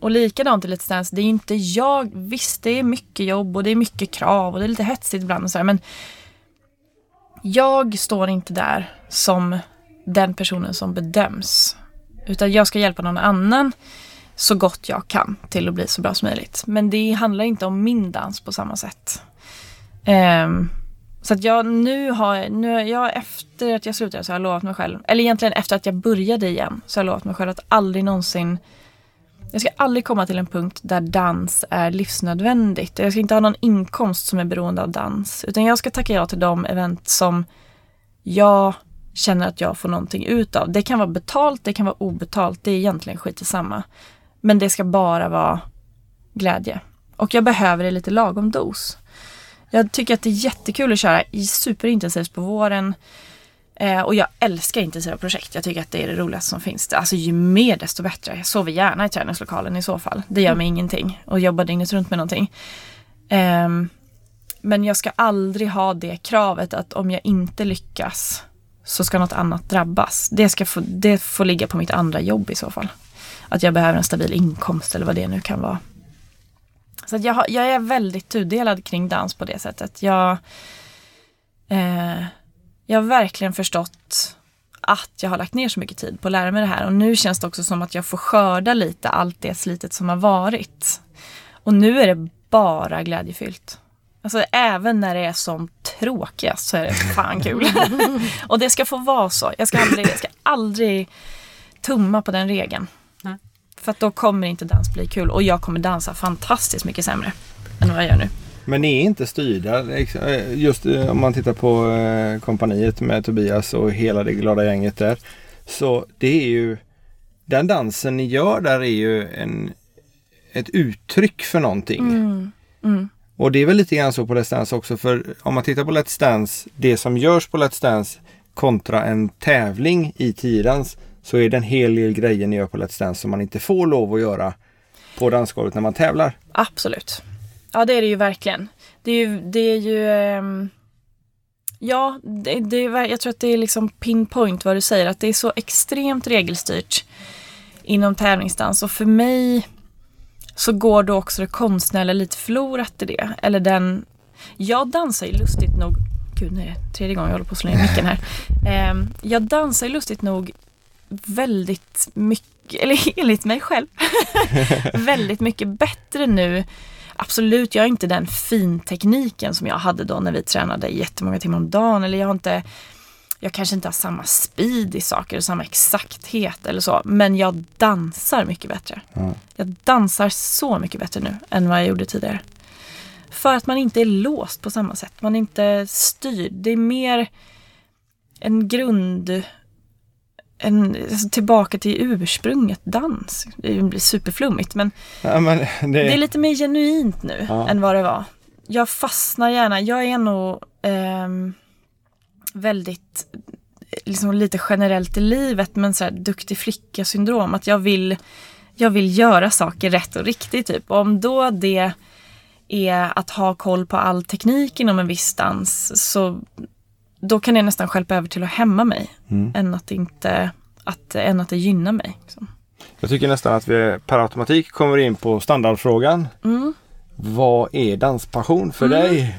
Och likadant i Let's Dance, det är inte jag, visst det är mycket jobb och det är mycket krav och det är lite hetsigt ibland och så här, men jag står inte där som den personen som bedöms. Utan jag ska hjälpa någon annan så gott jag kan till att bli så bra som möjligt. Men det handlar inte om min dans på samma sätt. Um, så att jag nu har, nu, jag efter att jag slutade så har jag lovat mig själv, eller egentligen efter att jag började igen, så har jag lovat mig själv att aldrig någonsin jag ska aldrig komma till en punkt där dans är livsnödvändigt. Jag ska inte ha någon inkomst som är beroende av dans. Utan jag ska tacka ja till de event som jag känner att jag får någonting ut av. Det kan vara betalt, det kan vara obetalt. Det är egentligen skit i samma. Men det ska bara vara glädje. Och jag behöver det lite lagom dos. Jag tycker att det är jättekul att köra superintensivt på våren. Eh, och jag älskar intensiva projekt. Jag tycker att det är det roligaste som finns. Alltså ju mer desto bättre. Jag sover gärna i träningslokalen i så fall. Det gör mig ingenting. Och jobbar dygnet runt med någonting. Ehm, men jag ska aldrig ha det kravet att om jag inte lyckas så ska något annat drabbas. Det, ska få, det får ligga på mitt andra jobb i så fall. att jag behöver en stabil inkomst eller vad det nu kan vara. Så jag, jag är väldigt tudelad kring dans på det sättet. Jag, eh, jag har verkligen förstått att jag har lagt ner så mycket tid på att lära mig det här och nu känns det också som att jag får skörda lite allt det slitet som har varit. Och nu är det bara glädjefyllt. Alltså även när det är som tråkigast så är det fan kul. och det ska få vara så. Jag ska aldrig, jag ska aldrig tumma på den regeln. För att då kommer inte dans bli kul och jag kommer dansa fantastiskt mycket sämre än vad jag gör nu. Men ni är inte styrda. liksom, eh, Just eh, om man tittar på eh, kompaniet med Tobias och hela det glada gänget där. Så det är ju den dansen ni gör där är ju en, ett uttryck för någonting. Mm. Mm. Och det är väl lite grann så på Let's Dance också för om man tittar på Let's Dance, det som görs på Let's Dance kontra en tävling i tiodans så är det en hel del grejer ni gör på Let's Dance som man inte får lov att göra på dansgolvet när man tävlar. Absolut. Ja det är det ju verkligen. Det är ju, det är ju um... Ja, det, det jag tror att det är liksom pinpoint vad du säger, att det är så extremt regelstyrt inom tävlingsdans och för mig så går då också det konstnärliga lite förlorat i det. Eller den, jag dansar ju lustigt nog, gud nu är det tredje gången jag håller på att slå ner micken här. Ehm, jag dansar ju lustigt nog väldigt mycket, eller enligt mig själv, väldigt mycket bättre nu. Absolut, jag har inte den fintekniken som jag hade då när vi tränade jättemånga timmar om dagen. Eller jag har inte, jag kanske inte har samma speed i saker och samma exakthet eller så. Men jag dansar mycket bättre. Ja. Jag dansar så mycket bättre nu än vad jag gjorde tidigare. För att man inte är låst på samma sätt. Man är inte styrd. Det är mer en grund... En, alltså tillbaka till ursprunget dans. Det blir superflummigt men Ja, men det, det är lite mer genuint nu Ja. än vad det var. Jag fastnar gärna. Jag är nog ehm, väldigt, liksom lite generellt i livet, men så här duktig flicka-syndrom. Att jag vill, jag vill göra saker rätt och riktigt typ. Och om då det är att ha koll på all teknik inom en viss dans, så då kan det nästan skälpa över till att hämma mig. Mm. Än att, inte, att, än att det gynnar mig. liksom. Jag tycker nästan att vi per automatik kommer in på standardfrågan. Mm. Vad är danspassion för Mm. dig?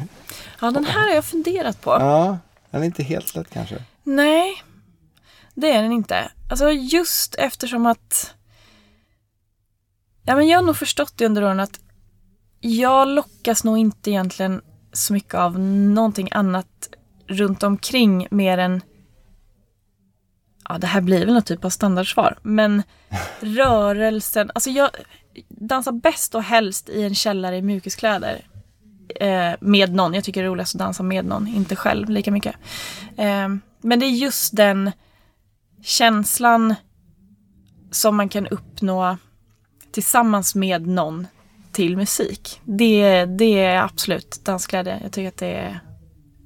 Ja, den här har jag funderat på. Ja, den är inte helt lätt kanske. Nej, det är den inte. Alltså just eftersom att... Ja, men jag har nog förstått det under åren att jag lockas nog inte egentligen så mycket av någonting annat runt omkring mer än... Ja, det här blir väl någon typ av standardsvar. Men rörelsen, alltså jag dansar bäst och helst i en källare i mjukiskläder. Eh, med någon. Jag tycker det är roligast att dansa med någon, inte själv lika mycket. Eh, men det är just den känslan som man kan uppnå tillsammans med någon till musik. Det, det är absolut dansglädje. Jag tycker att det är,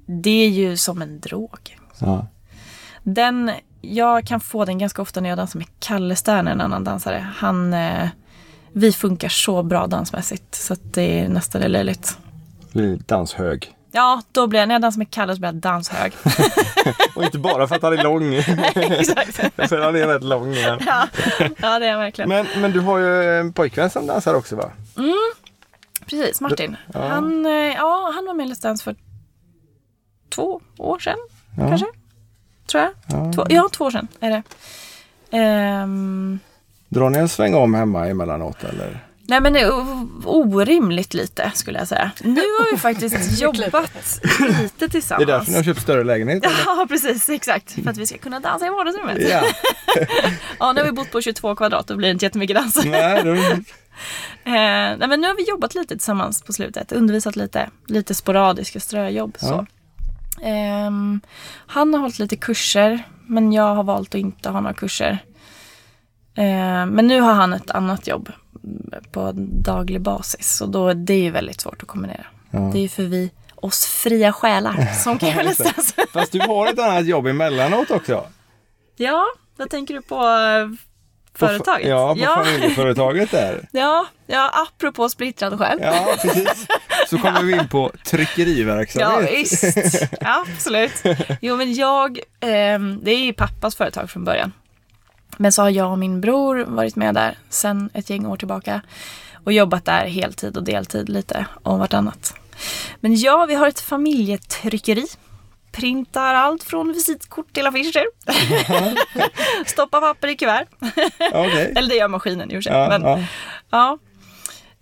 det är ju som en drog. Ja. Den, jag kan få den ganska ofta när jag dansar med Kalle Stern, en annan dansare. Han, eh, vi funkar så bra dansmässigt så att det är nästan är löjligt. Danshög. Ja, då blir jag, när jag dansar med Kalle så blir jag danshög. Och inte bara för att han är lång. Exakt. för han är rätt lång. Ja. Ja, ja, det är jag verkligen. Men, men du har ju en pojkvän som dansar också va? Precis, Martin. Ja. Han, eh, ja, han var med i Let's Dance för två år sedan, Ja. kanske. Tror jag. Ja. Två, ja, två år sedan är det. Ehm, Drar ni en sväng om hemma emellanåt eller? nej men det är orimligt lite skulle jag säga. Nu har vi faktiskt jobbat lite Det tillsammans. är därför ni har köpt större lägenhet? Eller? Ja, precis. Exakt. För att vi ska kunna dansa i vardagsrummet. Ja. Ja, nu har vi bott på 22 kvadrat och blir det inte jättemycket dans. Nej, då, Eh, nej, men nu har vi jobbat lite tillsammans på slutet. Undervisat lite. Lite sporadiska ströjobb. Ja. Så. Ehm, han har hållit lite kurser. Men jag har valt att inte ha några kurser. Ehm, men nu har han ett annat jobb mm, på daglig basis. Och då, det är ju väldigt svårt att kombinera. Ja. Det är för vi, oss fria själar, som kan nästan Fast du har ett annat jobb emellanåt också. Ja, vad tänker du på eh, På företaget? Ja, på ja, familjeföretaget där. ja, ja, apropå splittrad själ. Ja, precis. Så kommer vi in på Ja, tryckeriverksamhet. visst. Ja, absolut. Jo, men jag, ehm, det är ju pappas företag från början. Men så har jag och min bror varit med där sedan ett gäng år tillbaka. Och jobbat där heltid och deltid lite om vartannat. Men ja, vi har ett familjetryckeri. Printar allt från visitkort till affischer. Stoppar papper i kuvert. Okej. Eller det gör maskinen i och för sig. Ja, Men, ja. ja.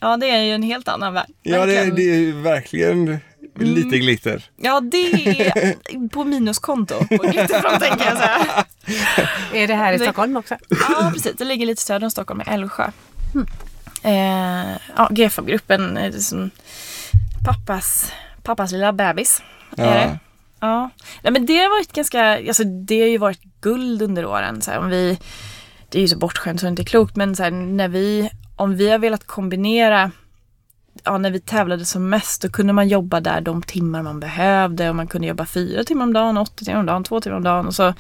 ja, det är ju en helt annan värld. ja det, Verkligen. det är ju verkligen lite glitter. Ja, det är på minuskonto på Glitterfronten kan jag säga. Är det här i Stockholm också? Ja, precis. Det ligger lite söder om Stockholm i Älvsjö. Eh, ja, GFAB-gruppen är som pappas, pappas lilla bebis. Är Ja. det? Ja. Nej, men det har varit ganska, alltså det har ju varit guld under åren. Så här, om vi, det är ju så bortskämt så det är inte klokt, men så här, när vi, om vi har velat kombinera Ja, när vi tävlade som mest då kunde man jobba där de timmar man behövde och man kunde jobba fyra timmar om dagen, åtta timmar om dagen, två timmar om dagen och så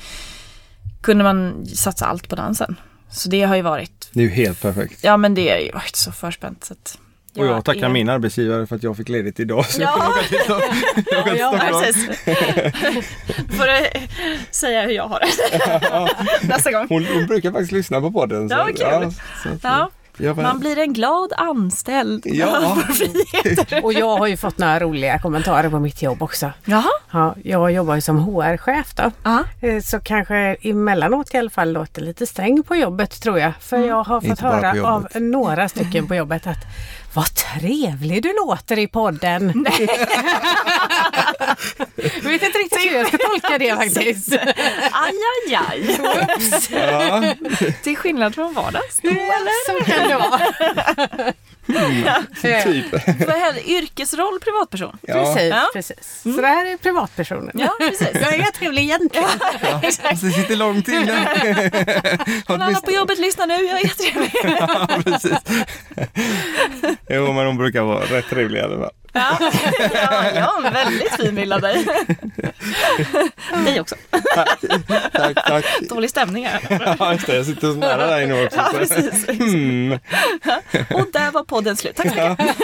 kunde man satsa allt på dansen. Så det har ju varit, Det är ju helt perfekt. ja men det har ju varit så förspänt. Så att Och jag tackar är- min arbetsgivare för att jag fick ledigt idag. Så jag Ja. kan åka till Ja, precis. Får du säga hur jag har det nästa gång. Hon, hon brukar faktiskt lyssna på podden. Så, Ja, kul. så att, Ja, jag bara- man blir en glad anställd. Ja. Och jag har ju fått några roliga kommentarer på mitt jobb också. Jaha. Ja, jag jobbar ju som HR-chef då. Ja. Eh, Så kanske emellanåt i alla fall låter lite sträng på jobbet tror jag. För Mm. jag har fått höra av några stycken på jobbet att vad trevlig du låter i podden. jag vet inte riktigt hur jag ska tolka det faktiskt. Aj, aj, aj. Ja. Är skillnad från vardags. Så kan det vara. Eh, Typ. Vad heter Yrkesroll, privatperson. Ja. Precis, Ja. precis. Så det här är privatpersonen. Ja, precis. Jag är trevlig egentligen. Exakt. Så det sitter långt inne. Har Men alla på jobbet lyssnar nu, jag är jättetrevlig. Ja, precis. Jo, men hon brukar vara rätt trevlig i alla fall. Ja, ja, jag har en väldigt fin bild av dig. Dig också. Tack, tack. Dålig stämning här. Ja, just det. Jag sitter så nära dig nu också. Ja, precis. Mm, Och där var podden slut. Tack så mycket.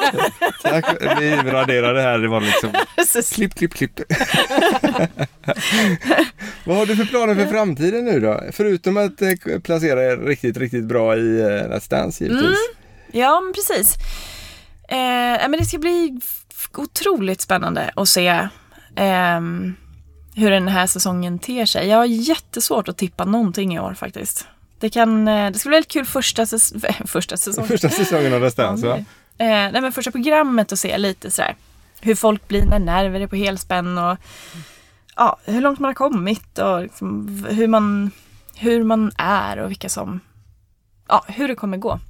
tack. Vi raderar det här. Det var liksom Precis. klipp, klipp, klipp. Vad har du för planer för framtiden nu då? Förutom att eh, placera er riktigt, riktigt bra i eh, Let's Dance givetvis. Ja, men precis. Eh, ja, men det ska bli otroligt spännande att se ehm, hur den här säsongen ter sig. Jag har jättesvårt att tippa någonting i år faktiskt. Det, kan, eh, det ska bli väldigt kul första, säs- första säsongen. Första säsongen av Let's Dance va? Nej, men första programmet och se lite sådär hur folk blir när nerver är på helspänn och ja, hur långt man har kommit och liksom hur, man, hur man är och vilka som, ja, hur det kommer gå.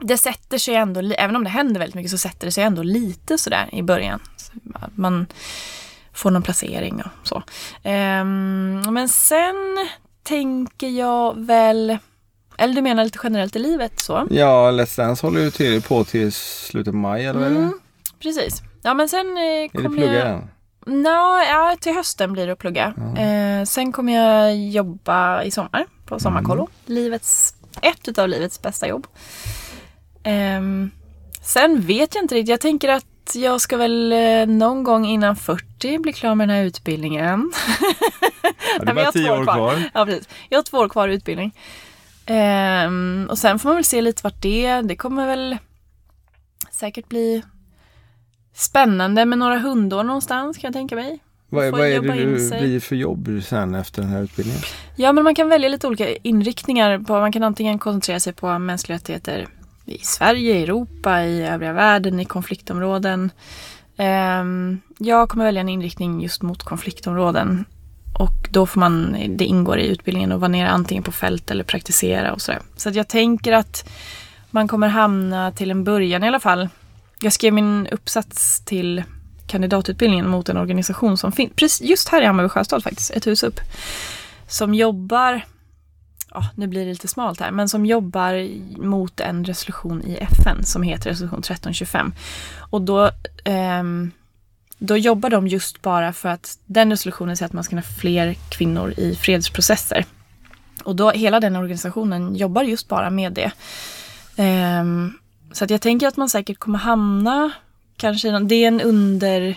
Det sätter sig ändå, även om det händer väldigt mycket så sätter det sig ändå lite sådär i början. Så Man får någon placering och så. Ehm, men sen tänker jag väl, eller du menar lite generellt i livet så? Ja, Let's Dance håller ju till på till slutet på maj eller vad är det? Mm, precis. Ja men sen eh, Är det kommer plugga jag... än? Nå, ja, till hösten blir det att plugga. Eh, sen kommer jag jobba i sommar på Sommarkollo. Livets, ett utav livets bästa jobb. Ehm, sen vet jag inte riktigt. Jag tänker att jag ska väl eh, någon gång innan 40 bli klar med den här utbildningen. Ja, det är bara tio år kvar. kvar. Ja, precis. Jag har två år kvar utbildning. Ehm, och sen får man väl se lite vart det är. Det kommer väl säkert bli spännande med några hundår någonstans kan jag tänka mig. Vad, vad är det du blir för jobb sen efter den här utbildningen? Ja, men man kan välja lite olika inriktningar. På, man kan antingen koncentrera sig på mänskliga rättigheter i Sverige, i Europa, i övriga världen, i konfliktområden. Ehm, jag kommer välja en inriktning just mot konfliktområden. Och då får man, det ingår i utbildningen att vara nere antingen på fält eller praktisera och sådär. Så att jag tänker att man kommer hamna till en början i alla fall. Jag skrev min uppsats till kandidatutbildningen mot en organisation som finns just här i Hammarby Sjöstad faktiskt, ett hus upp. Som jobbar, ja, nu blir det lite smalt här, men som jobbar mot en resolution i FN som heter resolution 1325. Och då, ehm, då jobbar de just bara för att den resolutionen säger att man ska ha fler kvinnor i fredsprocesser. Och då hela den organisationen jobbar just bara med det. Ehm, så att jag tänker att man säkert kommer hamna kanske i någon, det är en under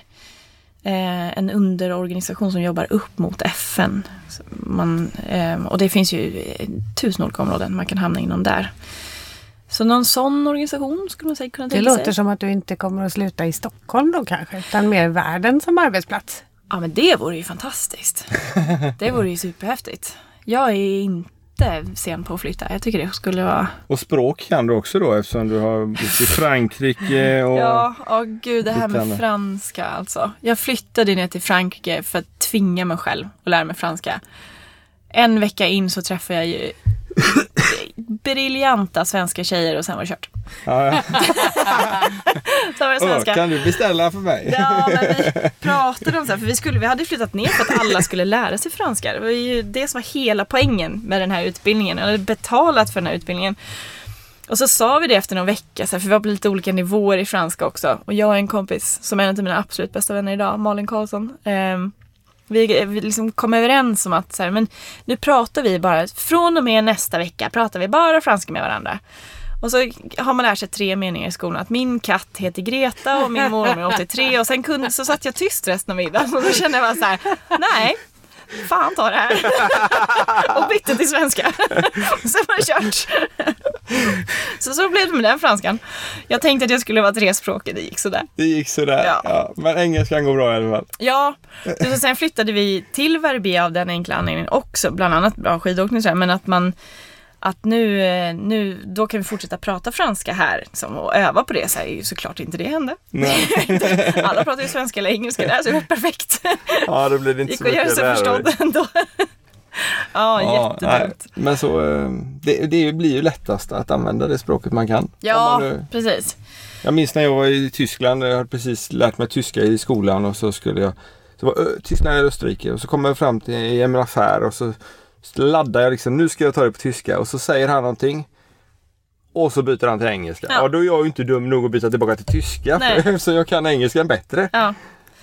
eh, en underorganisation som jobbar upp mot FN. Man, eh, och det finns ju tusen olika områden man kan hamna inom där. Så någon sån organisation skulle man säkert kunna Det tänka låter sig. som att du inte kommer att sluta i Stockholm då kanske, utan mer världen som arbetsplats. Ja men det vore ju fantastiskt. Det vore ju superhäftigt. Jag är inte sen på att flytta. Jag tycker det skulle vara... Och språk kan du också då eftersom du har bott i Frankrike och... Ja, åh gud det här med franska alltså. Jag flyttade ner till Frankrike för att tvinga mig själv att lära mig franska. En vecka in så träffade jag ju briljanta svenska tjejer och sen var det kört. Ja, ja. Sen var det svenska. kan du beställa för mig? Ja, men vi pratade om så här, för vi, skulle, vi hade flyttat ner för att alla skulle lära sig franska. Det var ju det som var hela poängen med den här utbildningen. Jag hade betalat för den här utbildningen. Och så sa vi det efter någon vecka, så här, för vi var på lite olika nivåer i franska också. Och jag och en kompis, som är en av mina absolut bästa vänner idag, Malin Karlsson. ehm, vi, vi liksom kom överens om att så här, men nu pratar vi bara, från och med nästa vecka pratar vi bara franska med varandra. Och så har man lärt sig tre meningar i skolan. Att min katt heter Greta och min mormor är 83. Och sen kunde, så satt jag tyst resten av middagen. Och då kände jag bara så här, nej, fan ta det här. Och bytte till svenska. Sen var det kört. Så så blev det med den franskan. Jag tänkte att jag skulle vara trespråkig, det gick sådär. Det gick sådär. Ja. Ja. Men engelskan går bra i alla fall. Ja, så sen flyttade vi till Verbier av den enkla anledningen också, bland annat bra skidåkning men att man att nu, eh, nu, då kan vi fortsätta prata franska här liksom, och öva på det. Så är ju såklart inte det hände. Alla pratar ju svenska eller engelska där så det var perfekt. Ja, då blir det inte gick så att göra mycket sig förstådd ändå. ja, Ja, jättedumt. Men så, eh, det, det blir ju lättast att använda det språket man kan. Ja, man nu- precis. Jag minns när jag var i Tyskland, jag hade precis lärt mig tyska i skolan och så skulle jag så var Ö- Tyskland eller Österrike och så kommer jag fram till en affär och så laddar jag liksom, nu ska jag ta det på tyska och så säger han någonting och så byter han till engelska. Ja. Och då är jag ju inte dum nog att byta tillbaka till tyska Nej. så jag kan engelskan bättre. Ja.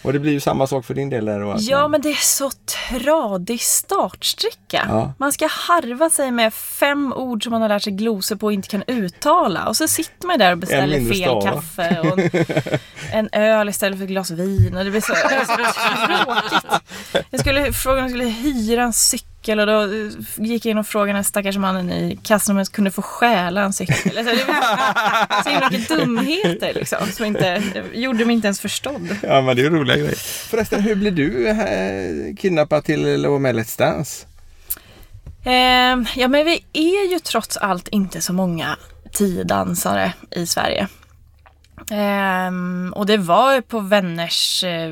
Och det blir ju samma sak för din del där. Och allt. ja, men det är så tradig startsträcka. Ja. Man ska harva sig med fem ord som man har lärt sig glosor på och inte kan uttala. Och så sitter man där och beställer fel stava. kaffe och en, en öl istället för ett glas vin. Och det blir så, det så tråkigt. Jag skulle fråga om jag skulle hyra en cykel och då eh, gick jag in och frågade den stackars mannen i kassan om jag kunde få stjäla en cykel. Alltså, det var så himla mycket dumheter liksom, som inte, gjorde mig inte ens förstådd. Ja men det är roliga grejer. Förresten, hur blev du eh, kidnappad till att vara med Let's Dance? Ehm, ja men vi är ju trots allt inte så många tiodansare i Sverige. Ehm, och det var på vänners eh,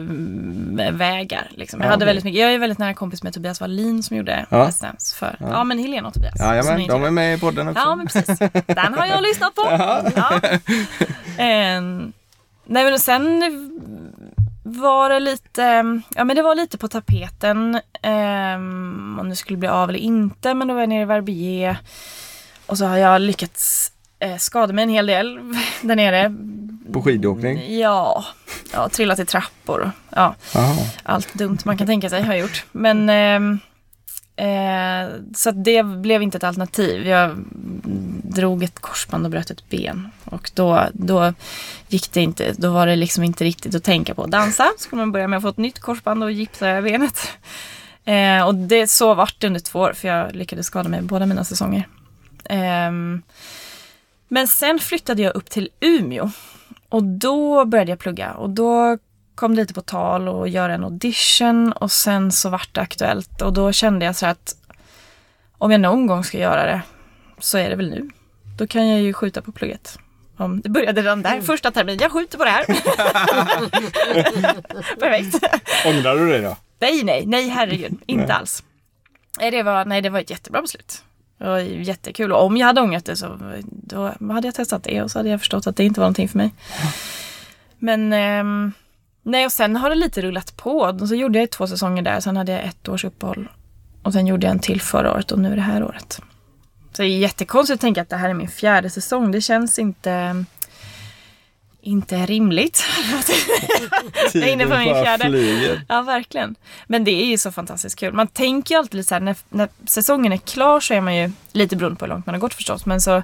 vägar. Liksom. Jag, Ja, hade väldigt mycket, jag är väldigt nära kompis med Tobias Wallin som gjorde Ja. Dance för, ja. men Helena och Tobias. som Jajamän, inte de är med i podden också. Ja, men precis. Den har jag lyssnat på. Ja. Ehm, nej, men sen var det lite, ja men det var lite på tapeten ehm, om det skulle bli av eller inte. Men då var jag nere i Verbier och så har jag lyckats eh, skada mig en hel del där nere. På skidåkning? Ja, ja trillat i trappor och ja, allt dumt man kan tänka sig har jag gjort. Men ehm, eh, så att det blev inte ett alternativ. Jag drog ett korsband och bröt ett ben. Och då, då gick det inte, då var det liksom inte riktigt att tänka på. Dansa skulle man börja med att få ett nytt korsband och gipsa benet. Eh, och det, så vart det under två år för jag lyckades skada mig båda mina säsonger. Ehm, men sen flyttade jag upp till Umeå. Och då började jag plugga och då kom det lite på tal och göra en audition och sen så vart det aktuellt och då kände jag så att om jag någon gång ska göra det så är det väl nu. Då kan jag ju skjuta på plugget. Om det började redan där, första terminen, jag skjuter på det här. Perfekt. Ångrar du det då? Nej, nej, nej herregud, inte alls. Nej det, var, nej, det var ett jättebra beslut. Det var jättekul och om jag hade ångrat det så då hade jag testat det och så hade jag förstått att det inte var någonting för mig. Men eh, nej och sen har det lite rullat på. Och så gjorde jag två säsonger där, sen hade jag ett års uppehåll. Och sen gjorde jag en till förra året och nu är det här året. Så det är jättekonstigt att tänka att det här är min fjärde säsong. Det känns inte, inte rimligt. Jag är inne på min bara fjärde. flyger. Ja, verkligen. Men det är ju så fantastiskt kul. Man tänker ju alltid lite så här, när, när säsongen är klar så är man ju, lite beroende på hur långt man har gått förstås, men så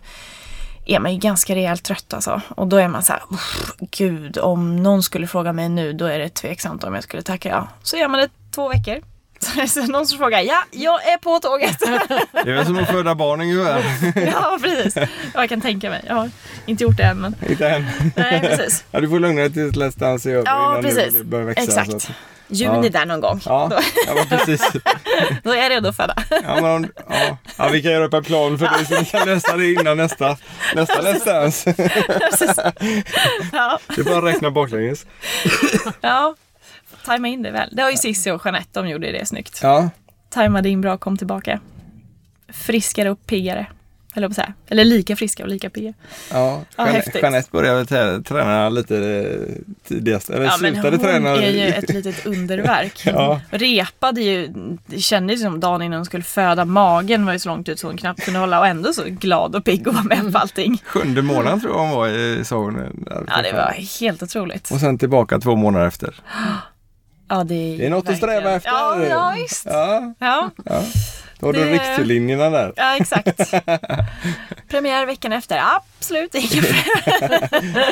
är man ju ganska rejält trött alltså. Och då är man så här, "Uff, gud, om någon skulle fråga mig nu, då är det tveksamt om jag skulle tacka ja. Så gör man det två veckor. Så någon som frågar, ja, jag är på tåget. Det är väl som att föda barn ungefär. ja, precis. Ja, jag kan tänka mig. Jag har inte gjort det än, men Inte än. nej, precis. Ja, du får lugna dig tills Let's Dance är över Ja, innan precis. du börjar växa. Exakt. Så Juni Ja. där någon gång. ja, Då, ja, precis. då är jag redo att föda. Ja, men ja. ja, vi kan göra upp en plan för det så vi kan lösa det innan nästa, nästa Let's Dance. Ja, Det är bara att räkna baklänges. ja. Tajma in det väl. Det har ju Cissi och Jeanette, de gjorde det snyggt. Ja, Tajmade in bra, kom tillbaka. Friskare och piggare. Eller på att säga. Eller lika friska och lika pigga. ja. Ja, häftigt. Jeanette började väl trä- träna lite eh, tidigast. Eller Ja, men slutade hon träna. är ju ett litet underverk. Ja. Repade ju, det kändes som dagen innan hon skulle föda. Magen var ju så långt ut så hon knappt kunde hålla och ändå så glad och pigg och var med på allting. Sjunde månaden tror jag hon var i sa hon. Ja, det var helt otroligt. Och sen tillbaka två månader efter. Ja, det, är Det är något att sträva efter. Ja, ja visst. Ja, Ja, ja. Då har du riktlinjerna där. ja exakt. Premiär veckan efter. Absolut inga.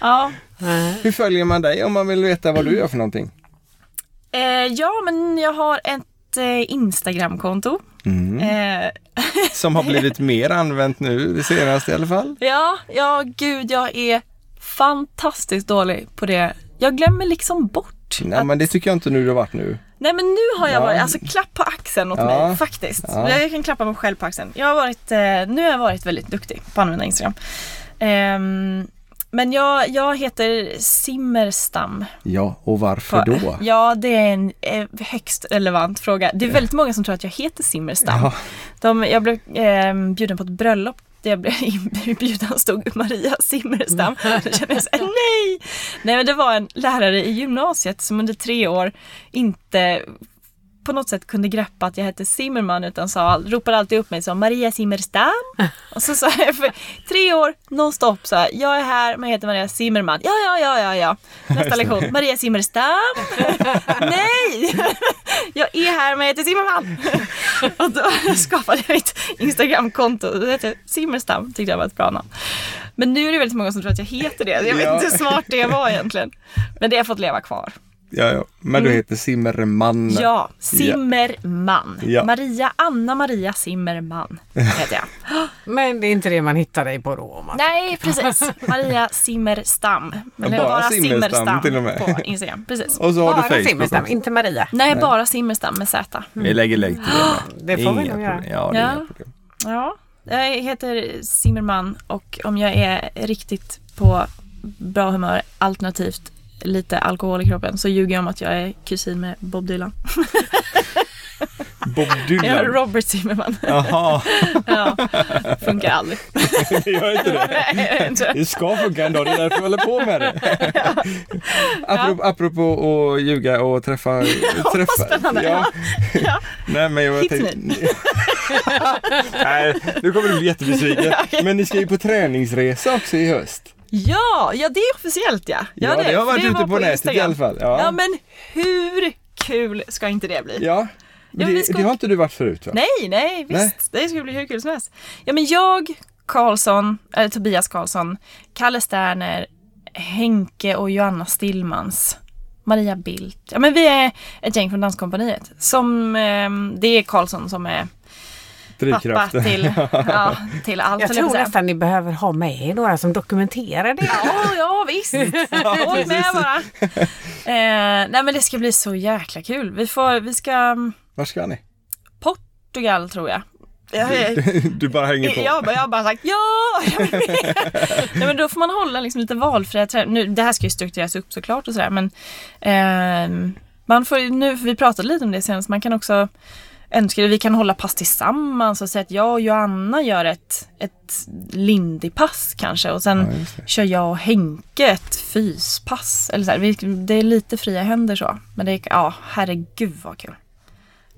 Ja, Hur följer man dig om man vill veta vad du gör för någonting? eh, ja, men jag har ett eh, Instagramkonto. Mm. Eh, Som har blivit mer använt nu, det senaste i alla fall. Ja, ja gud jag är fantastiskt dålig på det. Jag glömmer liksom bort. Nej att, men det tycker jag inte nu du har varit nu. nej men nu har jag Ja. varit, alltså klapp på axeln åt Ja. mig faktiskt. Ja. Jag kan klappa mig själv på axeln. Jag har varit, eh, nu har jag varit väldigt duktig på att använda Instagram. Ehm, men jag, jag heter Simmerstam. Ja, och varför då? Ja, det är en eh, högst relevant fråga. Det är väldigt många som tror att jag heter Simmerstam. Ja. De, jag blev eh, bjuden på ett bröllop där jag blev inbjuden stod Maria Simmerstam. Då kände jag så här, nej! Nej men det var en lärare i gymnasiet som under tre år inte på något sätt kunde greppa att jag hette Zimmerman utan sa, ropade alltid upp mig som Maria Zimmerstam. Och så sa jag för tre år nonstop så här, jag är här men jag heter Maria Zimmerman. Ja, ja, ja, ja, ja. Nästa lektion, Maria Zimmerstam. Nej! Jag är här men jag heter Zimmerman. Och då skapade jag mitt Instagramkonto. Det hette Zimmerstam, tyckte jag var ett bra namn. Men nu är det väldigt många som tror att jag heter det. Jag vet inte hur smart det var egentligen. Men det har fått leva kvar. Ja, ja. Men du heter Zimmerman. Mm. Ja, Zimmerman. Ja. Maria Anna Maria Zimmerman heter jag. Men det är inte det man hittar dig på då? Nej, precis. Maria Zimmerstam. Eller bara bara Zimmerstam Zimmerstam till och med. på Instagram. Precis. Och så har du Bara Facebook Simmerstam, också. inte Maria. Nej, bara Zimmerstam med Z. Vi lägger lägg till det. Det får vi Inga nog göra. Ja, det är Ja. inga problem. Ja, jag heter Zimmerman och om jag är riktigt på bra humör alternativt lite alkohol i kroppen så ljuger jag om att jag är kusin med Bob Dylan. Bob Dylan. Robert Zimmerman. Jaha, Ja, funkar aldrig. det gör inte det. Nej, inte. Det ska funka en dag, det är därför jag håller på med det. Apropå, apropå att ljuga och träffa... träffa spännande. Ja. Ja. Nej, men jag tänkte... Nej, nu kommer du bli jättebesviken. Men ni ska ju på träningsresa också i höst. Ja, ja det är officiellt ja. Ja, det har varit för ute var på nätet Instagram. i alla fall. Ja. Ja. men hur kul ska inte det bli? Ja, Ja, men det, vi ska- det har inte du varit förut va? Nej, nej, visst. Nej. Det skulle bli hur kul som helst. Ja, men jag, Karlsson, eller Tobias Karlsson, Kalle Sterner, Henke och Joanna Stillmans, Maria Bildt. Ja, men vi är ett gäng från Danskompaniet. Som, ehm, det är Karlsson som är pappa till, ja, till allt. Jag tror nästan ni behöver ha med er några som dokumenterar det. Ja, ja visst. Håll med bara. Eh, nej men det ska bli så jäkla kul. Vi, får, vi ska Var ska ni? Portugal tror jag. Du bara hänger på. jag, jag har bara sagt ja! jag vill med." nej, men då får man hålla liksom lite valfria. Nu, Det här ska ju struktureras upp såklart och sådär men ehm, man får, ju- nu, för vi pratade lite om det senast, man kan också önska att vi kan hålla pass tillsammans och säga att jag och Joanna gör ett, ett lindypass kanske och sen Ja, kör jag och Henke ett fyspass. Eller så här, vi, det är lite fria händer så. Men det är, ja herregud vad kul.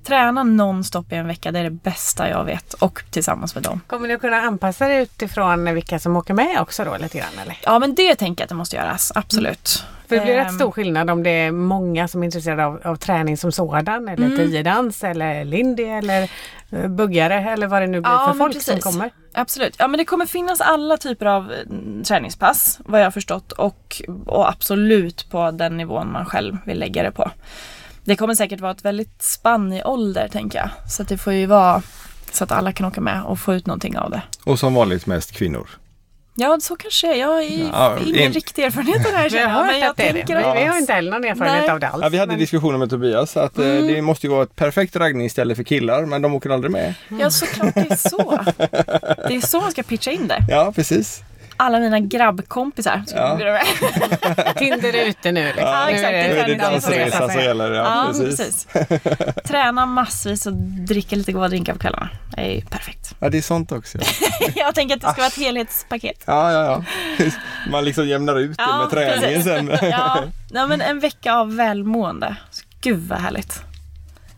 Träna nonstop i en vecka, det är det bästa jag vet. Och tillsammans med dem. Kommer att kunna anpassa det utifrån vilka som åker med också då lite grann eller? Ja men det tänker jag att det måste göras, absolut. För det blir rätt Ehm, stor skillnad om det är många som är intresserade av, av träning som sådan eller Mm. tiodans eller lindy eller eh, buggare eller vad det nu blir Ja, för folk som precis. kommer. Absolut. Ja men det kommer finnas alla typer av mm, träningspass vad jag har förstått och, och absolut på den nivån man själv vill lägga det på. Det kommer säkert vara ett väldigt spann i ålder tänker jag. Så att det får ju vara så att alla kan åka med och få ut någonting av det. Och som vanligt mest kvinnor. Ja, så kanske det är. Jag har Ja, ingen in- riktig erfarenhet av det här Vi känner har jag. Men hört jag att det är det. tänker Vi, att... vi har inte heller någon erfarenhet Nej. av det alls. Ja, vi hade men- diskussioner med Tobias att eh, det måste ju vara ett perfekt raggningsställe för killar men de åker aldrig med. Ja, såklart det är så. Det är så man ska pitcha in det. Ja, precis. Alla mina grabbkompisar Ja. Tinder är ute nu. Liksom. Ja, exakt. Nu är det dansresa som gäller. Ja, Ja, precis. precis. Träna massvis och dricka lite goda drinkar på kvällarna. Det är ju perfekt. Ja, det är sånt också. Ja, Jag tänker att det ska vara ett helhetspaket. ja, ja. ja. Man liksom jämnar ut det Ja, med träningen sen. Ja, nej, men en vecka av välmående. Gud vad härligt.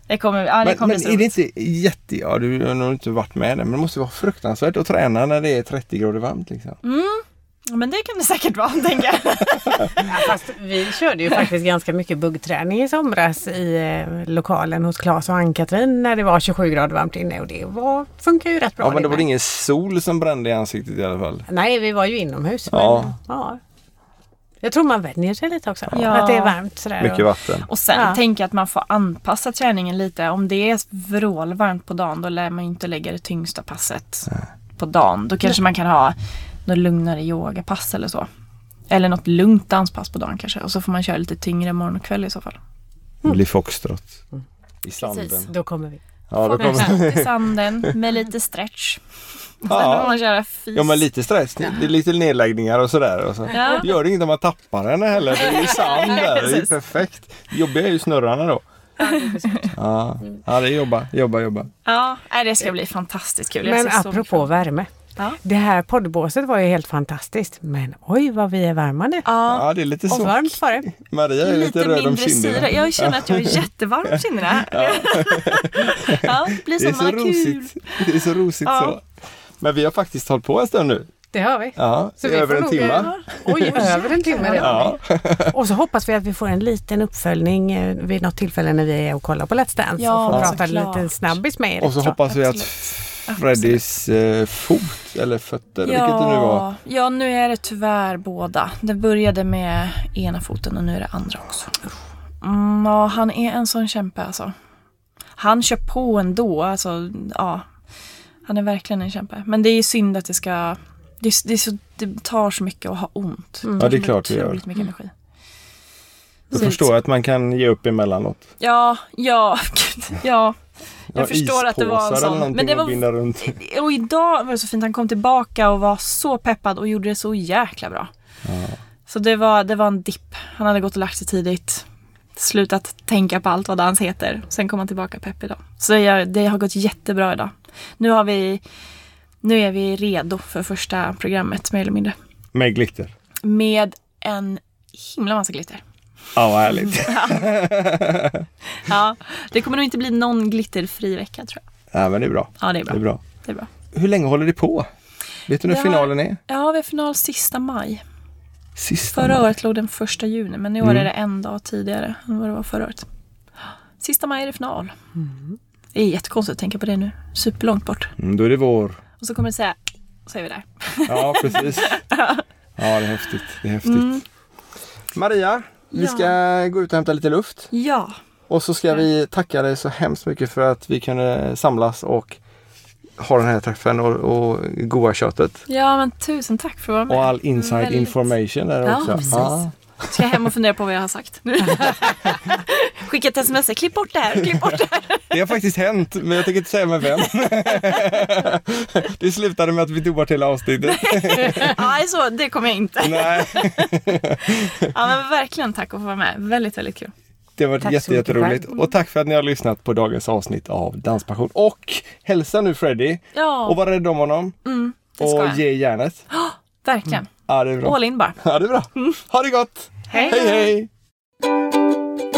Det kommer, ja, det Men, kommer men bli är det inte jätte, ja du har nog inte varit med det, men det måste vara fruktansvärt att träna när det är 30 grader varmt liksom. Ja, Men det kan det säkert vara, tänker jag. Ja, fast vi körde ju faktiskt ganska mycket buggträning i somras i eh, lokalen hos Claes och Ann-Katrin när det var 27 grader varmt inne och det var, funkar ju rätt bra. Ja, men det det var med. ingen sol som brände i ansiktet i alla fall. Nej, vi var ju inomhus. Ja. Men, ja. Jag tror man vänjer sig lite också. Ja. Att det är varmt sådär. Mycket och, vatten. Och sen Ja. tänker jag att man får anpassa träningen lite. Om det är vrålvarmt på dagen då lär man ju inte lägga det tyngsta passet på dagen. Då kanske man kan ha något lugnare yogapass eller så. Eller något lugnt danspass på dagen kanske. Och så får man köra lite tyngre morgon och kväll i så fall. Det blir foxtrot. I sanden. Precis. Då kommer vi. Ja, då kommer... Ut i sanden med lite stretch. Ja. man köra fys. ja, men lite stress. Det är lite nedläggningar och sådär. Och så. Ja. Gör det inget om man tappar henne heller. Det är ju sand där. Det är ju perfekt. Det jobbiga är ju snurrarna då. Ja, ja det är jobba, jobba, jobba. Ja, det ska bli fantastiskt kul. Men så apropå värme. Ja. Det här poddbåset var ju helt fantastiskt. Men oj vad vi är varma nu. Ja, Ja, det är lite Och så. varmt var det. Maria är lite, lite röd om mindre kinderna. syra. Jag känner att jag är jättevarm om kinderna. Ja, det blir Det är så, så rosigt. Det är så rosigt Ja. så. Men vi har faktiskt hållit på en stund nu. Det har vi. Ja, Så vi över får en timme. eh, Oj, över en timme redan. Ja. Och så hoppas vi att vi får en liten uppföljning eh, vid något tillfälle när vi är och kollar på Let's Dance. Ja, och får prata såklart. lite snabbis med er. Och så hoppas vi att. Freddys eh, fot eller fötter, vilket det nu var. Ja, nu är det tyvärr båda. Det började med ena foten och nu är det andra också. Mm, ja, han är en sån kämpe alltså. Han kör på ändå. Alltså, ja. Han är verkligen en kämpe. Men det är synd att det ska... Det, är- det, är så, det tar så mycket att ha ont. Mm. Ja, det är klart det gör. Mycket energi. Jag förstår att man kan ge upp emellanåt. Ja, ja, gud, ja. Jag Ja, förstår att det var en sån. Men det var, och idag var det så fint. Han kom tillbaka och var så peppad och gjorde det så jäkla bra. Så det var, det var en dipp. Han hade gått och lagt sig tidigt. Slutat tänka på allt vad dans heter. Sen kom han tillbaka pepp idag. Så jag, det har gått jättebra idag. Nu har vi nu är vi redo för första programmet mer eller mindre. Med glitter. Med en himla massa glitter. Ja, vad härligt. Ja, det kommer nog inte bli någon glitterfri vecka tror jag. Ja, men det är bra. Ja, det är Det bra. är bra. Det är bra. Hur länge håller det på? Vet du när Det har- finalen är? Ja, vi har final sista maj. Sista Förra maj. året låg den första juni, men i år Mm. är det en dag tidigare än vad det var förra året. Sista maj är det final. Det är jättekonstigt att tänka på det nu. Superlångt bort. Mm, då är det vår. Och så kommer det säga, så är vi där. Ja, precis. Ja, det är häftigt. Det är häftigt. Mm. Maria, vi Ja. ska gå ut och hämta lite luft. Ja, Och så ska vi tacka dig så hemskt mycket för att vi kunde samlas och ha den här träffen och, och goa köttet. ja men tusen tack för att vara med. Och all inside Väldigt. information där Ja, också. precis. Ja. Ska jag hem och fundera på vad jag har sagt. Skicka ett sms, klipp bort det här, klipp bort det här. Det har faktiskt hänt, men jag tänker inte säga med vem. det slutade med att vi tog bort hela avsnittet. Nej, så, det kommer jag inte. Nej, Ja, men verkligen tack att få vara med. Väldigt, väldigt kul. Det har varit Tack jätte, jätteroligt. Och tack för att ni har lyssnat på dagens avsnitt av Danspassion. Och hälsa nu Freddy Ja, och var rädd om honom. mm, Och ge järnet. Verkligen. Ja, det är bra. All in bara. Ja, det är bra. Ha det gott! Hej! Hej, hej!